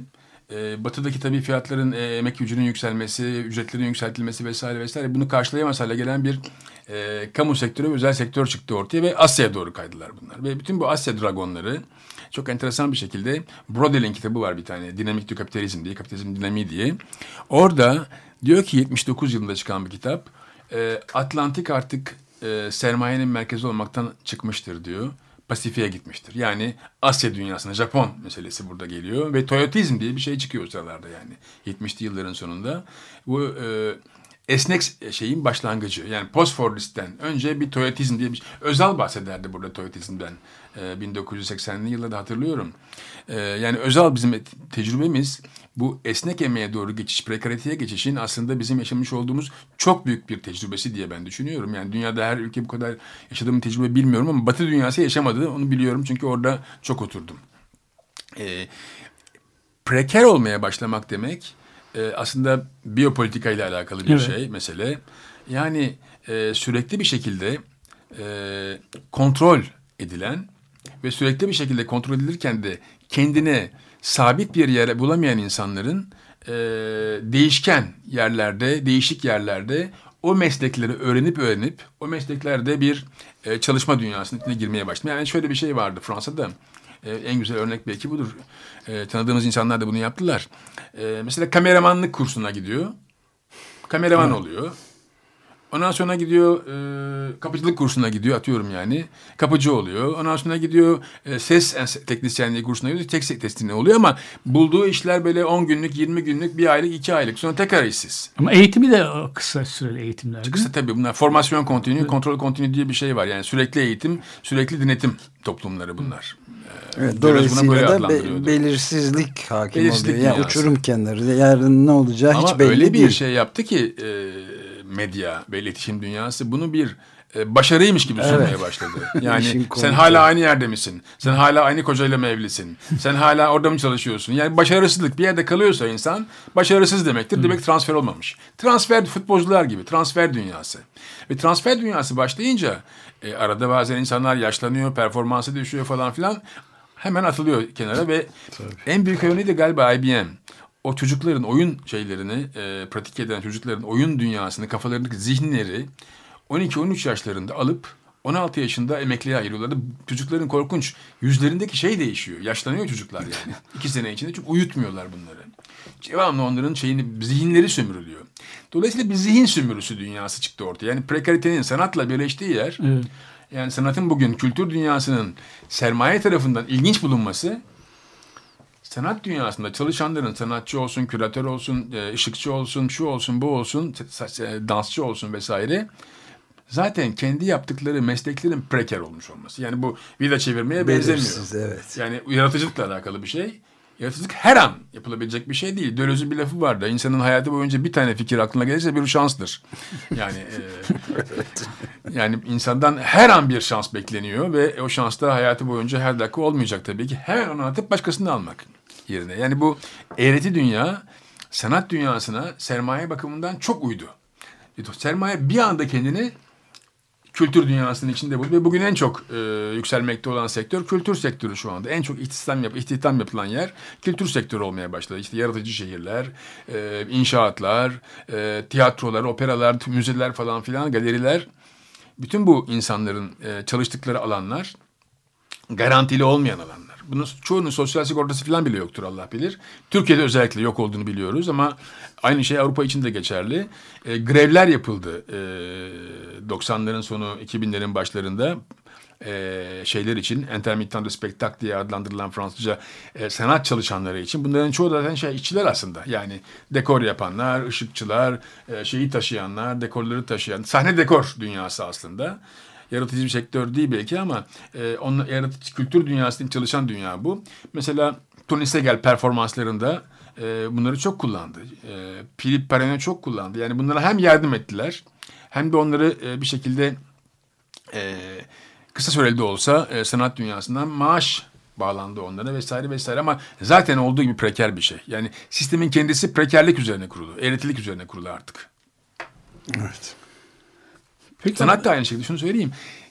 e, batıdaki tabii fiyatların e, emek gücünün yükselmesi, ücretlerin yükseltilmesi vesaire vesaire bunu karşılayamaz hale gelen bir e, kamu sektörü ve özel sektör çıktı ortaya ve Asya'ya doğru kaydılar bunlar. Ve bütün bu Asya dragonları çok enteresan bir şekilde Brodel'in kitabı var bir tane Dinamik du Kapitalizm diye, Kapitalizm Dinamiği diye. Orada diyor ki 79 yılında çıkan bir kitap e, Atlantik artık e, sermayenin merkezi olmaktan çıkmıştır diyor. Pasifik'e gitmiştir. Yani Asya dünyasına Japon meselesi burada geliyor ve Toyotizm diye bir şey çıkıyor o sıralarda yani 70'li yılların sonunda. Bu e, esnek şeyin başlangıcı. Yani postfordistten önce bir Toyotizm diye bir şey. Özal bahsederdi burada Toyotizmden. E, 1980'li yıllarda hatırlıyorum. E, yani Özal bizim tecrübemiz bu esnek emeğe doğru geçiş, prekariteye geçişin aslında bizim yaşamış olduğumuz çok büyük bir tecrübesi diye ben düşünüyorum. Yani dünyada her ülke bu kadar yaşadığım tecrübe bilmiyorum ama Batı dünyası yaşamadı. Onu biliyorum çünkü orada çok oturdum. E, preker olmaya başlamak demek e, aslında biyopolitika ile alakalı bir Evet. şey, mesele. Yani e, sürekli bir şekilde e, kontrol edilen ve sürekli bir şekilde kontrol edilirken de kendine sabit bir yere bulamayan insanların e, değişken yerlerde, değişik yerlerde o meslekleri öğrenip öğrenip o mesleklerde bir e, çalışma dünyasının içine girmeye başladı. Yani şöyle bir şey vardı Fransa'da. E, en güzel örnek belki budur. E, tanıdığımız insanlar da bunu yaptılar. E, mesela kameramanlık kursuna gidiyor. Kameraman oluyor. Ondan sonra gidiyor e, kapıcılık kursuna gidiyor atıyorum yani. Kapıcı oluyor. Ondan sonra gidiyor e, ses teknisyenliği kursuna gidiyor. Tek ses teknisyenliği oluyor ama bulduğu işler böyle 10 günlük, 20 günlük, bir aylık, iki aylık. Sonra tekrar işsiz. Ama eğitimi de kısa süreli eğitimler. Kısa tabii bunlar formasyon kontinü, kontrol kontinü diye bir şey var. Yani sürekli eğitim, sürekli denetim toplumları bunlar. Evet, buna böyle dolayısıyla da be- belirsizlik hakim Belirsizlik oluyor. Yani uçurum kenarı. Yarın ne olacağı Ama hiç belli öyle bir değil. şey yaptı ki e, medya ve iletişim dünyası bunu bir e, başarıymış gibi sunmaya Evet. başladı. Yani sen hala aynı yerde misin? Sen hala aynı kocayla mı evlisin? sen hala orada mı çalışıyorsun? Yani başarısızlık bir yerde kalıyorsa insan başarısız demektir. Demek transfer olmamış. Transfer futbolcular gibi transfer dünyası. Ve transfer dünyası başlayınca e, arada bazen insanlar yaşlanıyor, performansı düşüyor falan filan. Hemen atılıyor kenara ve en büyük örneği de galiba IBM o çocukların oyun şeylerini e, pratik eden çocukların oyun dünyasını kafalarındaki zihinleri 12-13 yaşlarında alıp 16 yaşında emekliye ayırıyorlar. Çocukların korkunç yüzlerindeki şey değişiyor. Yaşlanıyor çocuklar yani. İki sene içinde çünkü uyutmuyorlar bunları. Devamlı onların şeyini, zihinleri sömürülüyor. Dolayısıyla bir zihin sömürüsü dünyası çıktı ortaya. Yani prekaritenin sanatla birleştiği yer, Evet. yani sanatın bugün kültür dünyasının sermaye tarafından ilginç bulunması sanat dünyasında çalışanların sanatçı olsun, küratör olsun, e, ışıkçı olsun, şu olsun, bu olsun, e, dansçı olsun vesaire zaten kendi yaptıkları mesleklerin preker olmuş olması. Yani bu vida çevirmeye benzemiyor. Belirsiz, evet. Yani yaratıcılıkla alakalı bir şey. Yaratıcılık her an yapılabilecek bir şey değil. Döloz'un bir lafı vardı. İnsanın hayatı boyunca bir tane fikir aklına gelirse bir şanstır. Yani e, yani insandan her an bir şans bekleniyor ve o şans da hayatı boyunca her dakika olmayacak tabii ki. Hemen onu atıp başkasını almak yerine. Yani bu eğreti dünya sanat dünyasına sermaye bakımından çok uydu. Sermaye bir anda kendini kültür dünyasının içinde buldu ve bugün en çok e, yükselmekte olan sektör kültür sektörü şu anda. En çok istihdam, yap, istihdam yapılan yer kültür sektörü olmaya başladı. İşte yaratıcı şehirler, e, inşaatlar, e, tiyatrolar, operalar, müzeler falan filan, galeriler. Bütün bu insanların e, çalıştıkları alanlar garantili olmayan alanlar. Bunun çoğunun sosyal sigortası falan bile yoktur Allah bilir. Türkiye'de özellikle yok olduğunu biliyoruz ama aynı şey Avrupa için de geçerli. E, grevler yapıldı e, 90'ların sonu 2000'lerin başlarında e, şeyler için intermittent de spectacle diye adlandırılan Fransızca e, sanat çalışanları için bunların çoğu da zaten şey işçiler aslında yani dekor yapanlar, ışıkçılar, e, şeyi taşıyanlar, dekorları taşıyan sahne dekor dünyası aslında yaratıcı bir sektör değil belki ama e, onun yaratıcı kültür dünyasının çalışan dünya bu. Mesela Tony Segel performanslarında e, bunları çok kullandı. E, Philip Perrine çok kullandı. Yani bunlara hem yardım ettiler hem de onları e, bir şekilde e, kısa süreli de olsa e, sanat dünyasından maaş bağlandı onlara vesaire vesaire ama zaten olduğu gibi preker bir şey. Yani sistemin kendisi prekerlik üzerine kurulu, eğretilik üzerine kurulu artık. Evet. Peki, sanat da aynı şekilde şunu söyleyeyim.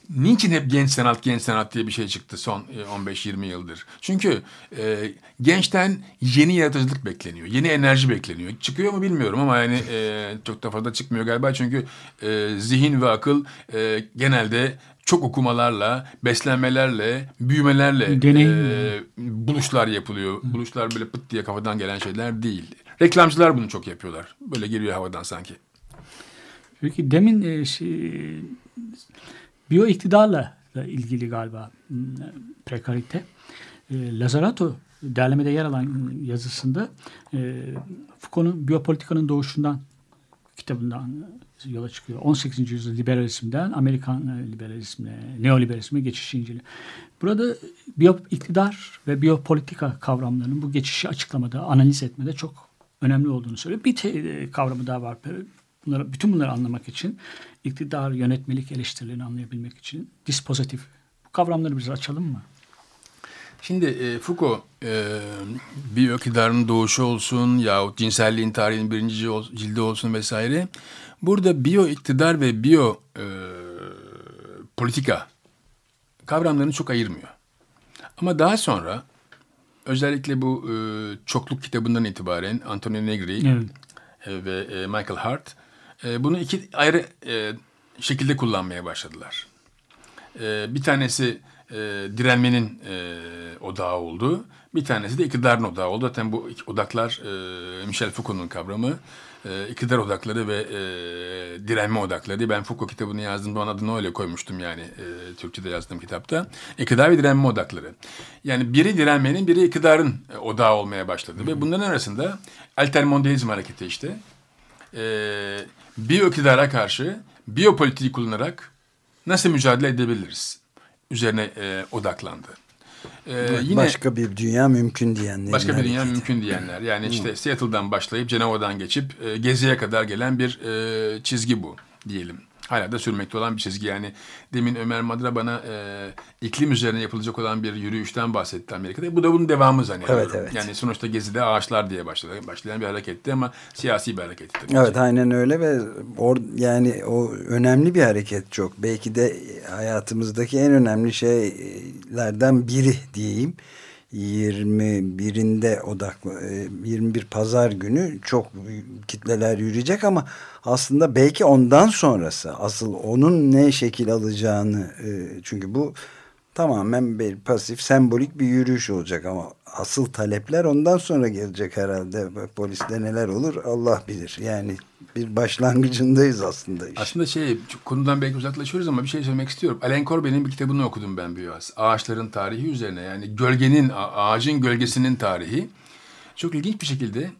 Niçin hep genç sanat, genç sanat diye bir şey çıktı son 15-20 e, yıldır? Çünkü e, gençten yeni yaratıcılık bekleniyor, yeni enerji bekleniyor. Çıkıyor mu bilmiyorum ama yani e, çok da fazla çıkmıyor galiba. Çünkü e, zihin ve akıl e, genelde çok okumalarla, beslenmelerle, büyümelerle e, buluşlar yapılıyor. Hı. Buluşlar böyle pıt diye kafadan gelen şeyler değil. Reklamcılar bunu çok yapıyorlar. Böyle geliyor havadan sanki. Peki demin e, şey, biyo iktidarla ilgili galiba prekarite. E, Lazarato derlemede yer alan yazısında e, Foucault'un biyopolitikanın doğuşundan kitabından yola çıkıyor. 18. yüzyıl liberalizmden Amerikan liberalizmine, neoliberalizme geçiş inceli. Burada biyo iktidar ve biyopolitika kavramlarının bu geçişi açıklamada, analiz etmede çok önemli olduğunu söylüyor. Bir te- kavramı daha var bunları, bütün bunları anlamak için iktidar, yönetmelik eleştirilerini anlayabilmek için dispozitif. Bu kavramları biraz açalım mı? Şimdi e, Foucault e, bir iktidarın doğuşu olsun yahut cinselliğin tarihinin birinci cildi olsun vesaire. Burada biyo iktidar ve biyo e, politika kavramlarını çok ayırmıyor. Ama daha sonra özellikle bu e, çokluk kitabından itibaren Antonio Negri evet. e, ve e, Michael Hart e, bunu iki ayrı e, şekilde kullanmaya başladılar. E, bir tanesi direnmenin odağı oldu. Bir tanesi de iktidarın odağı oldu. Zaten bu odaklar Michel Foucault'un kavramı. E, odakları ve direnme odakları. Ben Foucault kitabını yazdığımda onun adını öyle koymuştum yani e, Türkçe'de yazdığım kitapta. İktidar ve direnme odakları. Yani biri direnmenin, biri iktidarın odağı olmaya başladı. Hı hı. Ve bunların arasında altermondializm hareketi işte. E, biyo iktidara karşı biyopolitiği kullanarak nasıl mücadele edebiliriz? Üzerine e, odaklandı. Ee, yine başka bir dünya mümkün diyenler. Başka bir dünya mümkün diyenler. Yani işte Seattle'dan başlayıp Cenova'dan geçip e, Gezi'ye kadar gelen bir e, çizgi bu diyelim hala da sürmekte olan bir çizgi. Yani demin Ömer Madra bana e, iklim üzerine yapılacak olan bir yürüyüşten bahsetti Amerika'da. Bu da bunun devamı zannediyorum. Evet, evet. Yani sonuçta Gezi'de ağaçlar diye başladı. Başlayan bir hareketti ama siyasi bir hareketti. Tabii evet aynen öyle ve or, yani o önemli bir hareket çok. Belki de hayatımızdaki en önemli şeylerden biri diyeyim. 21'inde odaklı 21 e, pazar günü çok kitleler yürüyecek ama aslında belki ondan sonrası asıl onun ne şekil alacağını e, çünkü bu tamamen bir pasif sembolik bir yürüyüş olacak ama asıl talepler ondan sonra gelecek herhalde. Poliste neler olur Allah bilir. Yani bir başlangıcındayız aslında. Işte. Aslında şey konudan belki uzaklaşıyoruz ama bir şey söylemek istiyorum. Alain Corbet'in bir kitabını okudum ben biraz. Ağaçların tarihi üzerine yani gölgenin, ağacın gölgesinin tarihi. Çok ilginç bir şekilde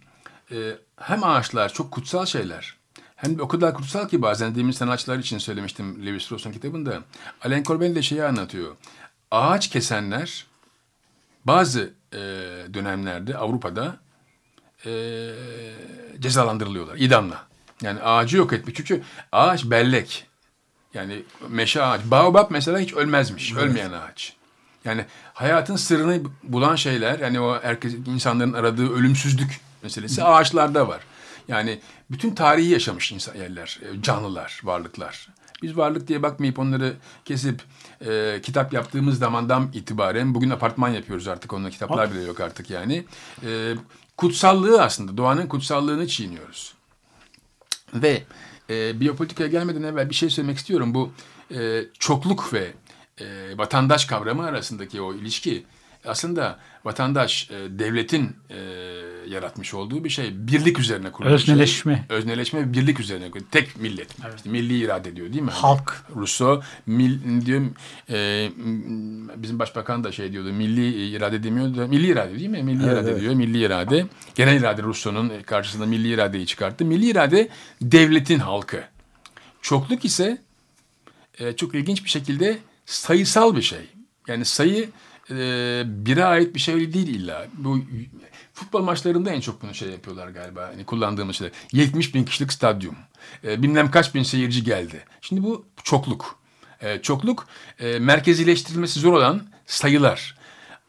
e, hem ağaçlar çok kutsal şeyler hem o kadar kutsal ki bazen demin sanatçılar için söylemiştim Lewis Strauss'un kitabında. Alain Corbet de şeyi anlatıyor. Ağaç kesenler bazı e, dönemlerde Avrupa'da e, cezalandırılıyorlar idamla. Yani ağacı yok etmiş. Çünkü ağaç bellek. Yani meşe ağaç. Baobab mesela hiç ölmezmiş. Evet. Ölmeyen ağaç. Yani hayatın sırrını bulan şeyler yani o herkes insanların aradığı ölümsüzlük meselesi ağaçlarda var. Yani bütün tarihi yaşamış insan yerler, e, canlılar, varlıklar. Biz varlık diye bakmayıp onları kesip e, kitap yaptığımız zamandan itibaren bugün apartman yapıyoruz artık onunla kitaplar bile yok artık yani. E, kutsallığı aslında doğanın kutsallığını çiğniyoruz. Ve e, biyopolitikaya gelmeden evvel bir şey söylemek istiyorum. Bu e, çokluk ve e, vatandaş kavramı arasındaki o ilişki aslında vatandaş e, devletin e, yaratmış olduğu bir şey. Birlik üzerine kurulu Özneleşme. şey. Özneleşme birlik üzerine kurulu. Tek millet. İşte milli irade diyor değil mi? Halk. Rousseau mil, diyor e, bizim başbakan da şey diyordu. Milli irade demiyordu. da- Milli irade değil mi? Milli irade diyor. Milli irade. Genel irade Rousseau'nun karşısında milli iradeyi çıkarttı. Milli irade devletin halkı. Çokluk ise e, çok ilginç bir şekilde sayısal bir şey. Yani sayı e, bire ait bir şey değil illa. Bu futbol maçlarında en çok bunu şey yapıyorlar galiba. Hani kullandığımız şey. 70 bin kişilik stadyum. E, bilmem kaç bin seyirci geldi. Şimdi bu çokluk. E, çokluk e, merkezileştirilmesi zor olan sayılar.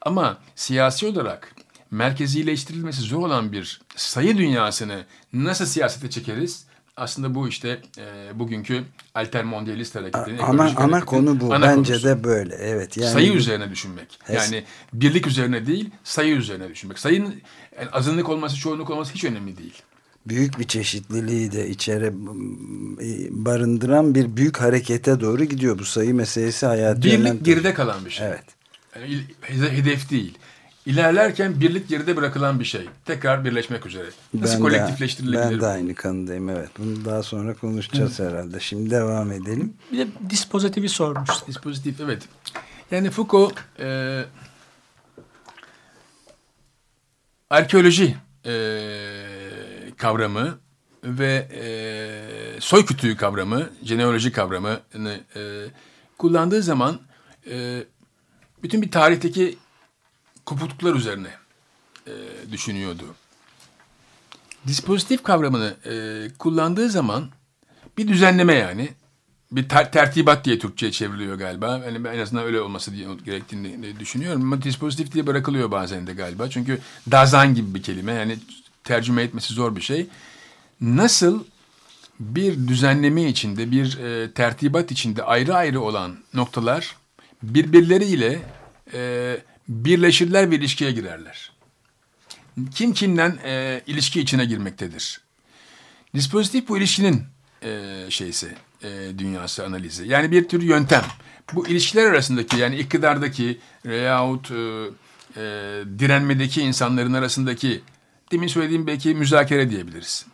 Ama siyasi olarak merkezileştirilmesi zor olan bir sayı dünyasını nasıl siyasete çekeriz? Aslında bu işte e, bugünkü altermondialist hareketinin Ana, ana konu bu. ana Bence konusu. de böyle. Evet. Yani sayı üzerine düşünmek. Hes- Yani birlik üzerine değil, sayı üzerine düşünmek. Sayının yani azınlık olması, çoğunluk olması hiç önemli değil. büyük bir çeşitliliği de içeri barındıran bir büyük harekete doğru gidiyor. Bu sayı meselesi hayatı Birlik geride kalan bir şey. Evet. Yani hedef değil. İlerlerken birlik geride bırakılan bir şey. Tekrar birleşmek üzere. Nasıl Ben de, kolektifleştirilebilir? ben de aynı kanıdayım evet. Bunu daha sonra konuşacağız herhalde. Şimdi devam edelim. Bir de dispozitifi sormuştuk. Dispozitif evet. Yani Foucault e, arkeoloji e, kavramı ve e, soy kütüğü kavramı, jeneoloji kavramını e, kullandığı zaman e, bütün bir tarihteki kopukluklar üzerine e, düşünüyordu. Dispozitif kavramını e, kullandığı zaman bir düzenleme yani bir ter- tertibat diye Türkçe'ye çevriliyor galiba. Yani en azından öyle olması gerektiğini düşünüyorum. Ama dispozitif diye bırakılıyor bazen de galiba. Çünkü dazan gibi bir kelime. Yani tercüme etmesi zor bir şey. Nasıl bir düzenleme içinde, bir e, tertibat içinde ayrı ayrı olan noktalar birbirleriyle e, birleşirler ve ilişkiye girerler. Kim kimden e, ilişki içine girmektedir. Dispozitif bu ilişkinin e, şeysi, e, dünyası analizi. Yani bir tür yöntem. Bu ilişkiler arasındaki yani iktidardaki veyahut e, e, direnmedeki insanların arasındaki demin söylediğim belki müzakere diyebiliriz.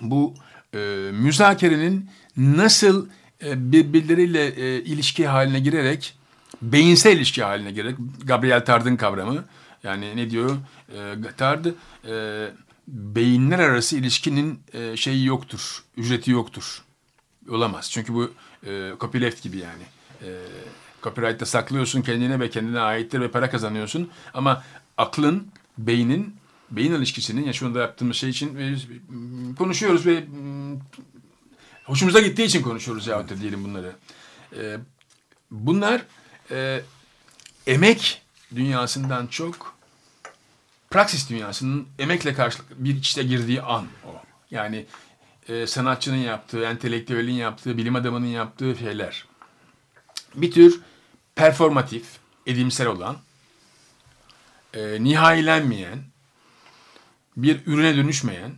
Bu e, müzakerenin nasıl e, birbirleriyle e, ilişki haline girerek beyinsel ilişki haline girerek Gabriel Tard'ın kavramı yani ne diyor e, Tard e, beyinler arası ilişkinin e, şeyi yoktur ücreti yoktur. Olamaz. Çünkü bu e, copyleft gibi yani. E, copyright'ta saklıyorsun kendine ve kendine aittir ve para kazanıyorsun. Ama aklın beynin beyin ilişkisinin ya şu anda yaptığımız şey için e, konuşuyoruz ve mm, hoşumuza gittiği için konuşuyoruz yahut da diyelim bunları. E, bunlar e, emek dünyasından çok praksis dünyasının emekle karşılık bir içte girdiği an o. Yani e, sanatçının yaptığı, entelektüelin yaptığı, bilim adamının yaptığı şeyler. Bir tür performatif, edimsel olan, e, nihayilenmeyen, bir ürüne dönüşmeyen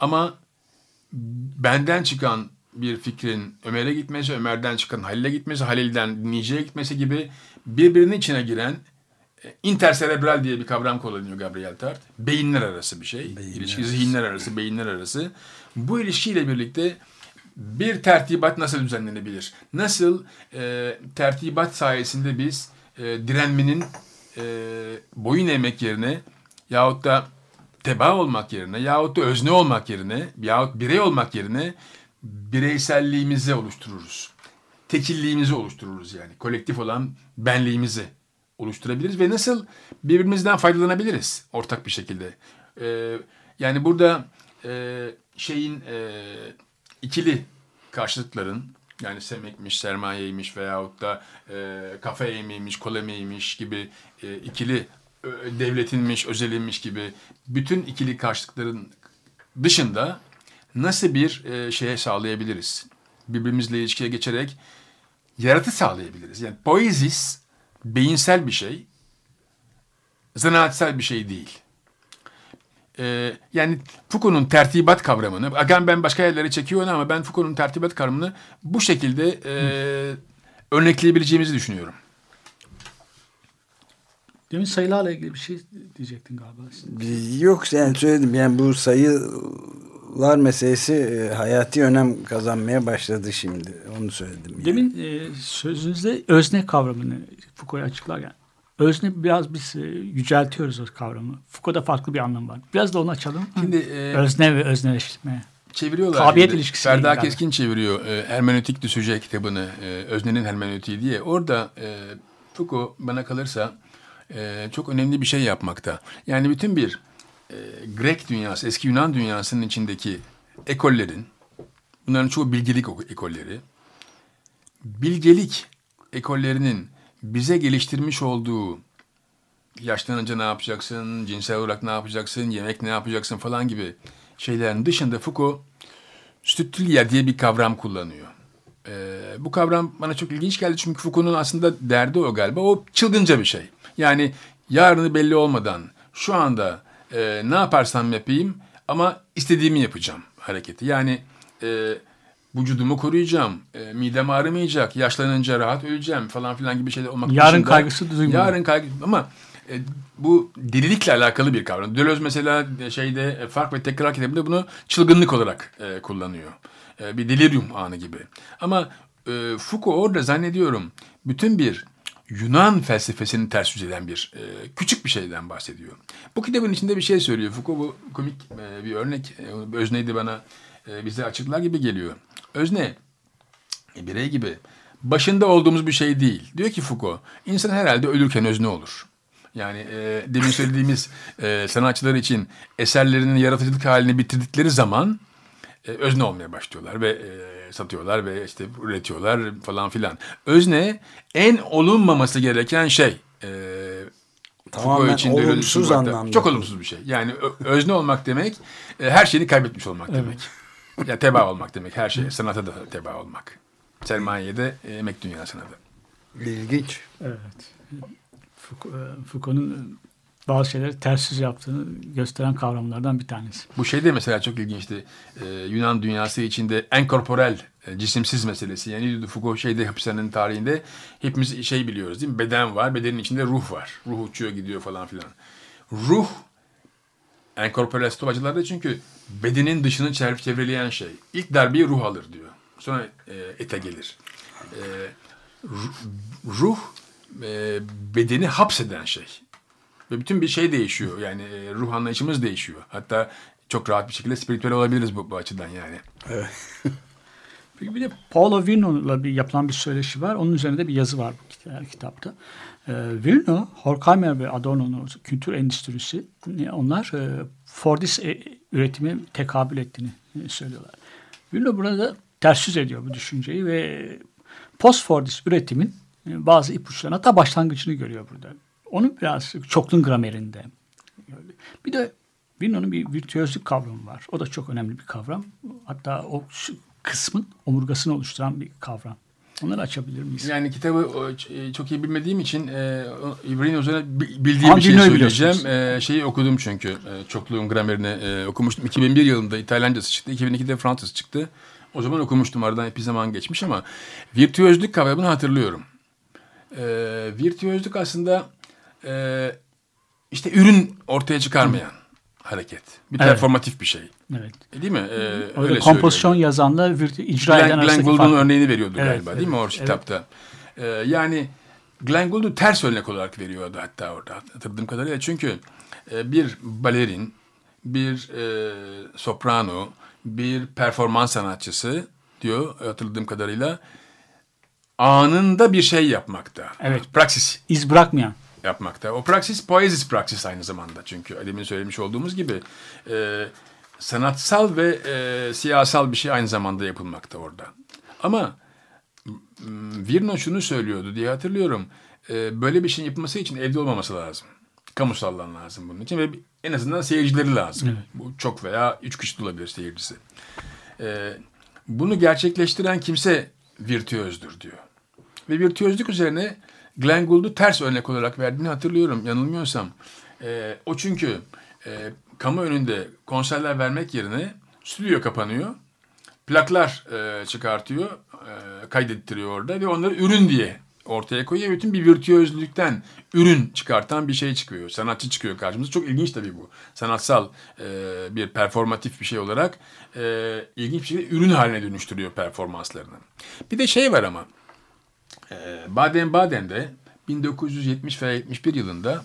ama benden çıkan bir fikrin Ömer'e gitmesi, Ömer'den çıkan Halil'e gitmesi, Halil'den dinleyiciye gitmesi gibi birbirinin içine giren e, interserebral diye bir kavram kullanıyor Gabriel Tart. Beyinler arası bir şey. İlişki zihinler arası, beyinler arası. Bu ilişkiyle birlikte bir tertibat nasıl düzenlenebilir? Nasıl e, tertibat sayesinde biz e, direnmenin e, boyun eğmek yerine yahut da teba olmak yerine yahut da özne olmak yerine yahut birey olmak yerine bireyselliğimizi oluştururuz. Tekilliğimizi oluştururuz yani. Kolektif olan benliğimizi oluşturabiliriz ve nasıl birbirimizden faydalanabiliriz ortak bir şekilde. Ee, yani burada e, şeyin e, ikili karşılıkların yani semekmiş, sermayeymiş veyahut da e, kafe yemeğiymiş, kola gibi e, ikili ö, devletinmiş, özelinmiş gibi bütün ikili karşılıkların dışında nasıl bir e, şeye sağlayabiliriz? Birbirimizle ilişkiye geçerek yaratı sağlayabiliriz. Yani poezis beyinsel bir şey, zanaatsel bir şey değil. Ee, yani Foucault'un tertibat kavramını, Agan ben başka yerlere çekiyor ama ben Foucault'un tertibat kavramını bu şekilde e, örnekleyebileceğimizi düşünüyorum. Demin sayılarla ilgili bir şey diyecektin galiba. Yok yani söyledim yani bu sayılar meselesi e, hayati önem kazanmaya başladı şimdi. Onu söyledim. Yani. Demin e, sözünüzde özne kavramını Foucault'u açıklarken özne biraz biz e, yüceltiyoruz o kavramı. Foucault'da farklı bir anlam var. Biraz da onu açalım. Şimdi e, özne ve özneleştirme. çeviriyorlar. Tabiyet şimdi. ilişkisi Ferda. Keskin çeviriyor e, Hermenötik Düşüce kitabını. E, Öznenin Hermenötiği diye. Orada e, Foucault bana kalırsa e, çok önemli bir şey yapmakta. Yani bütün bir e, Grek dünyası, eski Yunan dünyasının içindeki ekollerin, bunların çoğu bilgelik ekolleri, bilgelik ekollerinin bize geliştirmiş olduğu yaşlanınca ne yapacaksın, cinsel olarak ne yapacaksın, yemek ne yapacaksın falan gibi şeylerin dışında Foucault Stütülyer diye bir kavram kullanıyor. Ee, bu kavram bana çok ilginç geldi çünkü Foucault'un aslında derdi o galiba. O çılgınca bir şey. Yani yarını belli olmadan şu anda e, ne yaparsam yapayım ama istediğimi yapacağım hareketi. Yani e, vücudumu koruyacağım, e, midem ağrımayacak, yaşlanınca rahat öleceğim falan filan gibi şeyler olmak Yarın dışında- kaygısı duymuyor. Yarın kaygısı ama e, bu delilikle alakalı bir kavram. Deleuze mesela e, şeyde e, Fark ve Tekrar kitabında bunu çılgınlık olarak e, kullanıyor. E, bir delirium anı gibi. Ama e, Foucault orada zannediyorum bütün bir Yunan felsefesini ters yüz eden bir e, küçük bir şeyden bahsediyor. Bu kitabın içinde bir şey söylüyor. Foucault bu komik e, bir örnek. E, Özne'ydi bana e, bize açıklar gibi geliyor. Özne e, birey gibi başında olduğumuz bir şey değil. Diyor ki Foucault, insan herhalde ölürken özne olur. Yani e, demin söylediğimiz e, sanatçılar için eserlerinin yaratıcılık halini bitirdikleri zaman e, özne olmaya başlıyorlar ve e, satıyorlar ve işte üretiyorlar falan filan. Özne en olunmaması gereken şey. E, Tamamen için, olumsuz anlamda. Çok olumsuz bir şey. Yani özne olmak demek e, her şeyini kaybetmiş olmak demek. Ya teba olmak demek her şey. Sanata da teba olmak. Sermayeye de e, emek dünyasına da. İlginç. Evet. E, Foucault'un bazı şeyleri ters yüz yaptığını gösteren kavramlardan bir tanesi. Bu şey de mesela çok ilginçti. Ee, Yunan dünyası içinde enkorporel, e, cisimsiz meselesi. Yani Foucault şeyde hapishanenin tarihinde hepimiz şey biliyoruz değil mi? Beden var, bedenin içinde ruh var. Ruh uçuyor gidiyor falan filan. Ruh enkorporel stopacılarda çünkü bedenin dışını çev- çevreleyen şey. İlk darbeyi ruh alır diyor. Sonra e, ete gelir. E, ru- ruh e, bedeni hapseden şey. Ve bütün bir şey değişiyor. Yani e, ruh anlayışımız değişiyor. Hatta çok rahat bir şekilde spiritüel olabiliriz bu, bu açıdan yani. Peki bir de Paulo Virno'la bir yapılan bir söyleşi var. Onun üzerinde bir yazı var bu kit- kitapta. Ee, Virno, Horkheimer ve Adorno'nun kültür endüstrisi e, onlar e, Fordist e, üretime tekabül ettiğini e, söylüyorlar. Virno burada ters yüz ediyor bu düşünceyi ve post-Fordist üretimin e, bazı ipuçlarına hatta başlangıcını görüyor burada. Onu biraz çoklun gramerinde. Bir de Virno'nun bir virtüözlük kavramı var. O da çok önemli bir kavram. Hatta o kısmın omurgasını oluşturan bir kavram. Onları açabilir miyiz? Yani kitabı e, çok iyi bilmediğim için e, İbrahim üzerine bi- bildiğim Ama bir şey söyleyeceğim. E, şeyi okudum çünkü. E, çokluğun gramerini e, okumuştum. 2001 yılında İtalyancası çıktı. 2002'de Fransız çıktı. O zaman okumuştum. Aradan epey zaman geçmiş ama virtüözlük kavramını hatırlıyorum. E, virtüözlük aslında e, işte ürün ortaya çıkarmayan hareket. Bir Evet. performatif bir şey. Evet. E, Değil mi? E, Öyle öyle kompozisyon söylüyor. yazanla icra eden Glenn, Glenn arasındaki Gould'un fark. örneğini veriyordu Evet, galiba değil mi o evet, kitapta? Ee, yani Glenn Gould'u ters örnek olarak veriyordu hatta orada hatırladığım kadarıyla. Çünkü e, bir balerin, bir e, soprano, bir performans sanatçısı diyor hatırladığım kadarıyla anında bir şey yapmakta. Evet. Praksis İz bırakmayan. Yapmakta. O praksis poezis praksis aynı zamanda. Çünkü demin söylemiş olduğumuz gibi e, sanatsal ve e, siyasal bir şey aynı zamanda yapılmakta orada. Ama Virno şunu söylüyordu diye hatırlıyorum. E, böyle bir şeyin yapılması için evde olmaması lazım. Kamusal alan lazım bunun için ve en azından seyircileri lazım. Evet. Bu çok veya üç kişi de olabilir seyircisi. Ee, bunu gerçekleştiren kimse virtüözdür diyor. Ve virtüözlük üzerine Glenn Gould'u ters örnek olarak verdiğini hatırlıyorum yanılmıyorsam. Ee, o çünkü e, kamu önünde konserler vermek yerine stüdyo kapanıyor. Plaklar e, çıkartıyor, e, kaydettiriyor orada ve onları ürün diye ortaya koyuyor. Bütün bir virtüözlükten ürün çıkartan bir şey çıkıyor. Sanatçı çıkıyor karşımıza. Çok ilginç tabii bu. Sanatsal e, bir performatif bir şey olarak e, ilginç bir şekilde ürün haline dönüştürüyor performanslarını. Bir de şey var ama e, Baden-Baden'de 1970 veya 71 yılında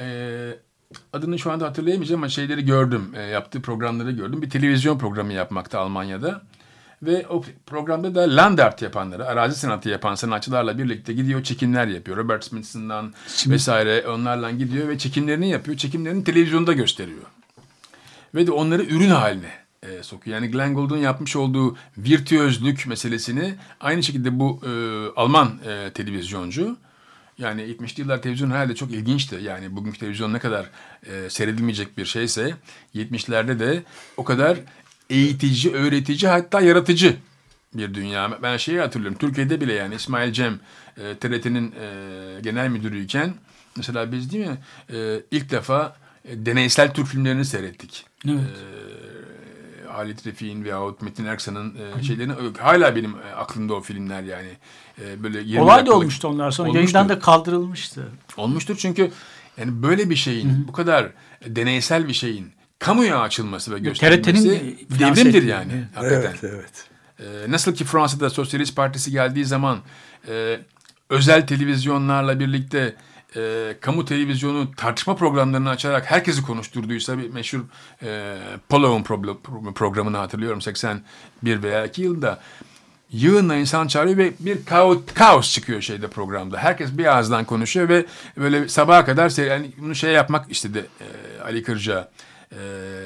e, adını şu anda hatırlayamayacağım ama şeyleri gördüm. E, yaptığı programları gördüm. Bir televizyon programı yapmakta Almanya'da. Ve o programda da land art yapanları, arazi sanatı yapan sanatçılarla birlikte gidiyor çekimler yapıyor. Robert Smithson'dan vesaire onlarla gidiyor ve çekimlerini yapıyor. Çekimlerini televizyonda gösteriyor. Ve de onları ürün haline e, sokuyor. Yani Glenn Gould'un yapmış olduğu virtüözlük meselesini aynı şekilde bu e, Alman e, televizyoncu yani 70'li yıllar televizyon herhalde çok ilginçti. Yani bugünkü televizyon ne kadar e, seyredilmeyecek bir şeyse 70'lerde de o kadar eğitici, öğretici hatta yaratıcı bir dünya. Ben şeyi hatırlıyorum. Türkiye'de bile yani İsmail Cem e, TRT'nin e, genel müdürüyken mesela biz değil mi e, ilk defa e, deneysel Türk filmlerini seyrettik. Evet. E, Halit Refik'in veyahut Metin Erksan'ın e, şeylerini hala benim e, aklımda o filmler yani. E, böyle 20 Olay da olmuştu onlar sonra. Olmuştur. Yayından da kaldırılmıştı. Olmuştur çünkü yani böyle bir şeyin bu kadar deneysel bir şeyin kamuya açılması ve gösterilmesi devrimdir yani. evet. Hakikaten. Evet, evet. Ee, nasıl ki Fransa'da Sosyalist Partisi geldiği zaman e, özel televizyonlarla birlikte e, kamu televizyonu tartışma programlarını açarak herkesi konuşturduysa bir meşhur e, Polo'nun pro- programını hatırlıyorum 81 veya 2 yılda yığınla insan çağırıyor ve bir kaos, kaos çıkıyor şeyde programda. Herkes bir ağızdan konuşuyor ve böyle sabaha kadar yani bunu şey yapmak istedi e, Ali Kırca e,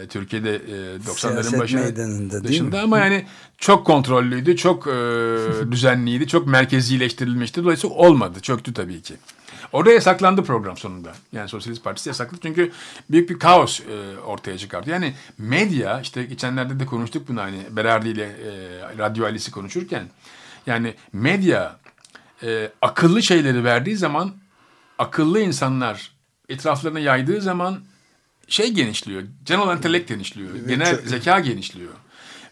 Türkiye'de e, 90'ların Siyaset başı meydanında değil dışında ama yani çok kontrollüydü, çok e, düzenliydi, çok merkezileştirilmişti. Dolayısıyla olmadı, çöktü tabii ki. Orada yasaklandı program sonunda. Yani Sosyalist Partisi yasakladı çünkü büyük bir kaos e, ortaya çıkardı. Yani medya, işte geçenlerde de konuştuk bunu hani Berardi ile e, Radyo Ali'si konuşurken. Yani medya e, akıllı şeyleri verdiği zaman, akıllı insanlar etraflarına yaydığı zaman şey genişliyor. Genel intelekt genişliyor. Genel zeka genişliyor.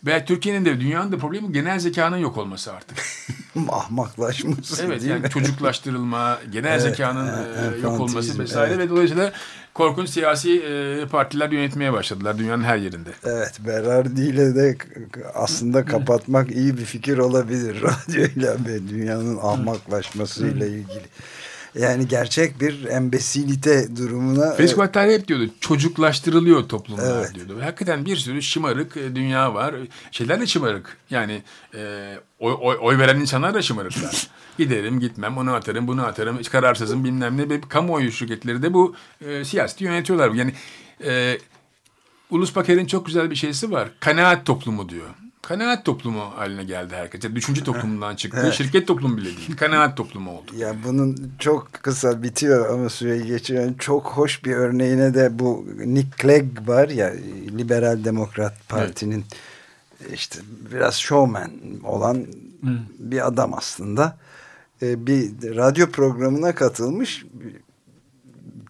Ve Türkiye'nin de dünyanın da problemi genel zekanın yok olması artık. Ahmaklaşması Evet yani mi? çocuklaştırılma, genel zekanın e, yok olması vesaire evet. ve dolayısıyla korkunç siyasi e, partiler yönetmeye başladılar dünyanın her yerinde. Evet Berardi ile de aslında kapatmak iyi bir fikir olabilir radyoyla ve dünyanın ahmaklaşmasıyla ilgili. Yani gerçek bir embesilite durumuna Felix Guattari hep diyordu çocuklaştırılıyor toplumlar Evet. diyordu. Ve hakikaten bir sürü şımarık e, dünya var. Şeyler de şımarık. Yani e, oy, oy, oy veren insanlar da şımarıklar. Giderim gitmem onu atarım bunu atarım kararsızım bilmem ne. Ve kamuoyu şirketleri de bu e, siyaseti yönetiyorlar. Yani e, Ulus Baker'in çok güzel bir şeysi var. Kanaat toplumu diyor. Kanaat toplumu haline geldi herkes. Yani düşünce toplumundan çıktı. Şirket toplumu bile değil. Kanaat toplumu oldu. Ya bunun çok kısa bitiyor ama süreyi geçiren çok hoş bir örneğine de bu Nick Clegg var ya Liberal Demokrat Parti'nin işte biraz showman olan bir adam aslında. Ee, bir radyo programına katılmış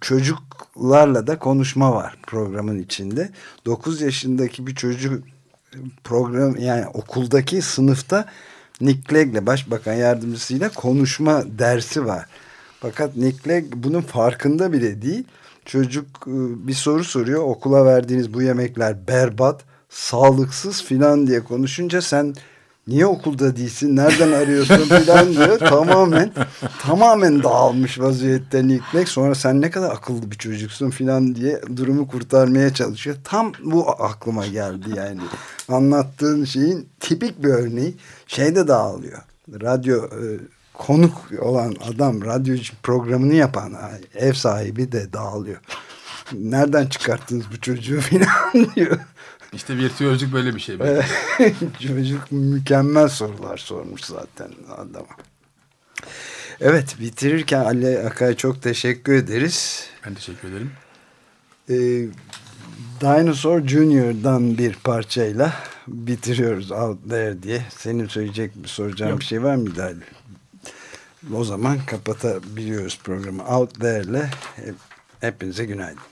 çocuklarla da konuşma var programın içinde. 9 yaşındaki bir çocuk program yani okuldaki sınıfta Nick Clegg'le başbakan yardımcısıyla konuşma dersi var. Fakat Nick Clegg bunun farkında bile değil. Çocuk e, bir soru soruyor. Okula verdiğiniz bu yemekler berbat, sağlıksız filan diye konuşunca sen niye okulda değilsin, nereden arıyorsun filan diyor. Tamamen tamamen dağılmış vaziyette Nick. Sonra sen ne kadar akıllı bir çocuksun filan diye durumu kurtarmaya çalışıyor. Tam bu aklıma geldi yani. Anlattığın şeyin tipik bir örneği. Şeyde dağılıyor. Radyo e, konuk olan adam radyo programını yapan ev sahibi de dağılıyor. Nereden çıkarttınız bu çocuğu filan diyor. İşte virtüözlük böyle bir şey. Çocuk mükemmel sorular sormuş zaten adama. Evet bitirirken Ali Akay çok teşekkür ederiz. Ben teşekkür ederim. Ee, Dinosaur Junior'dan bir parçayla bitiriyoruz Out There diye. Senin söyleyecek soracağın Yok. bir şey var mı Ali? O zaman kapatabiliyoruz programı. Out There'le hep, hepinize günaydın.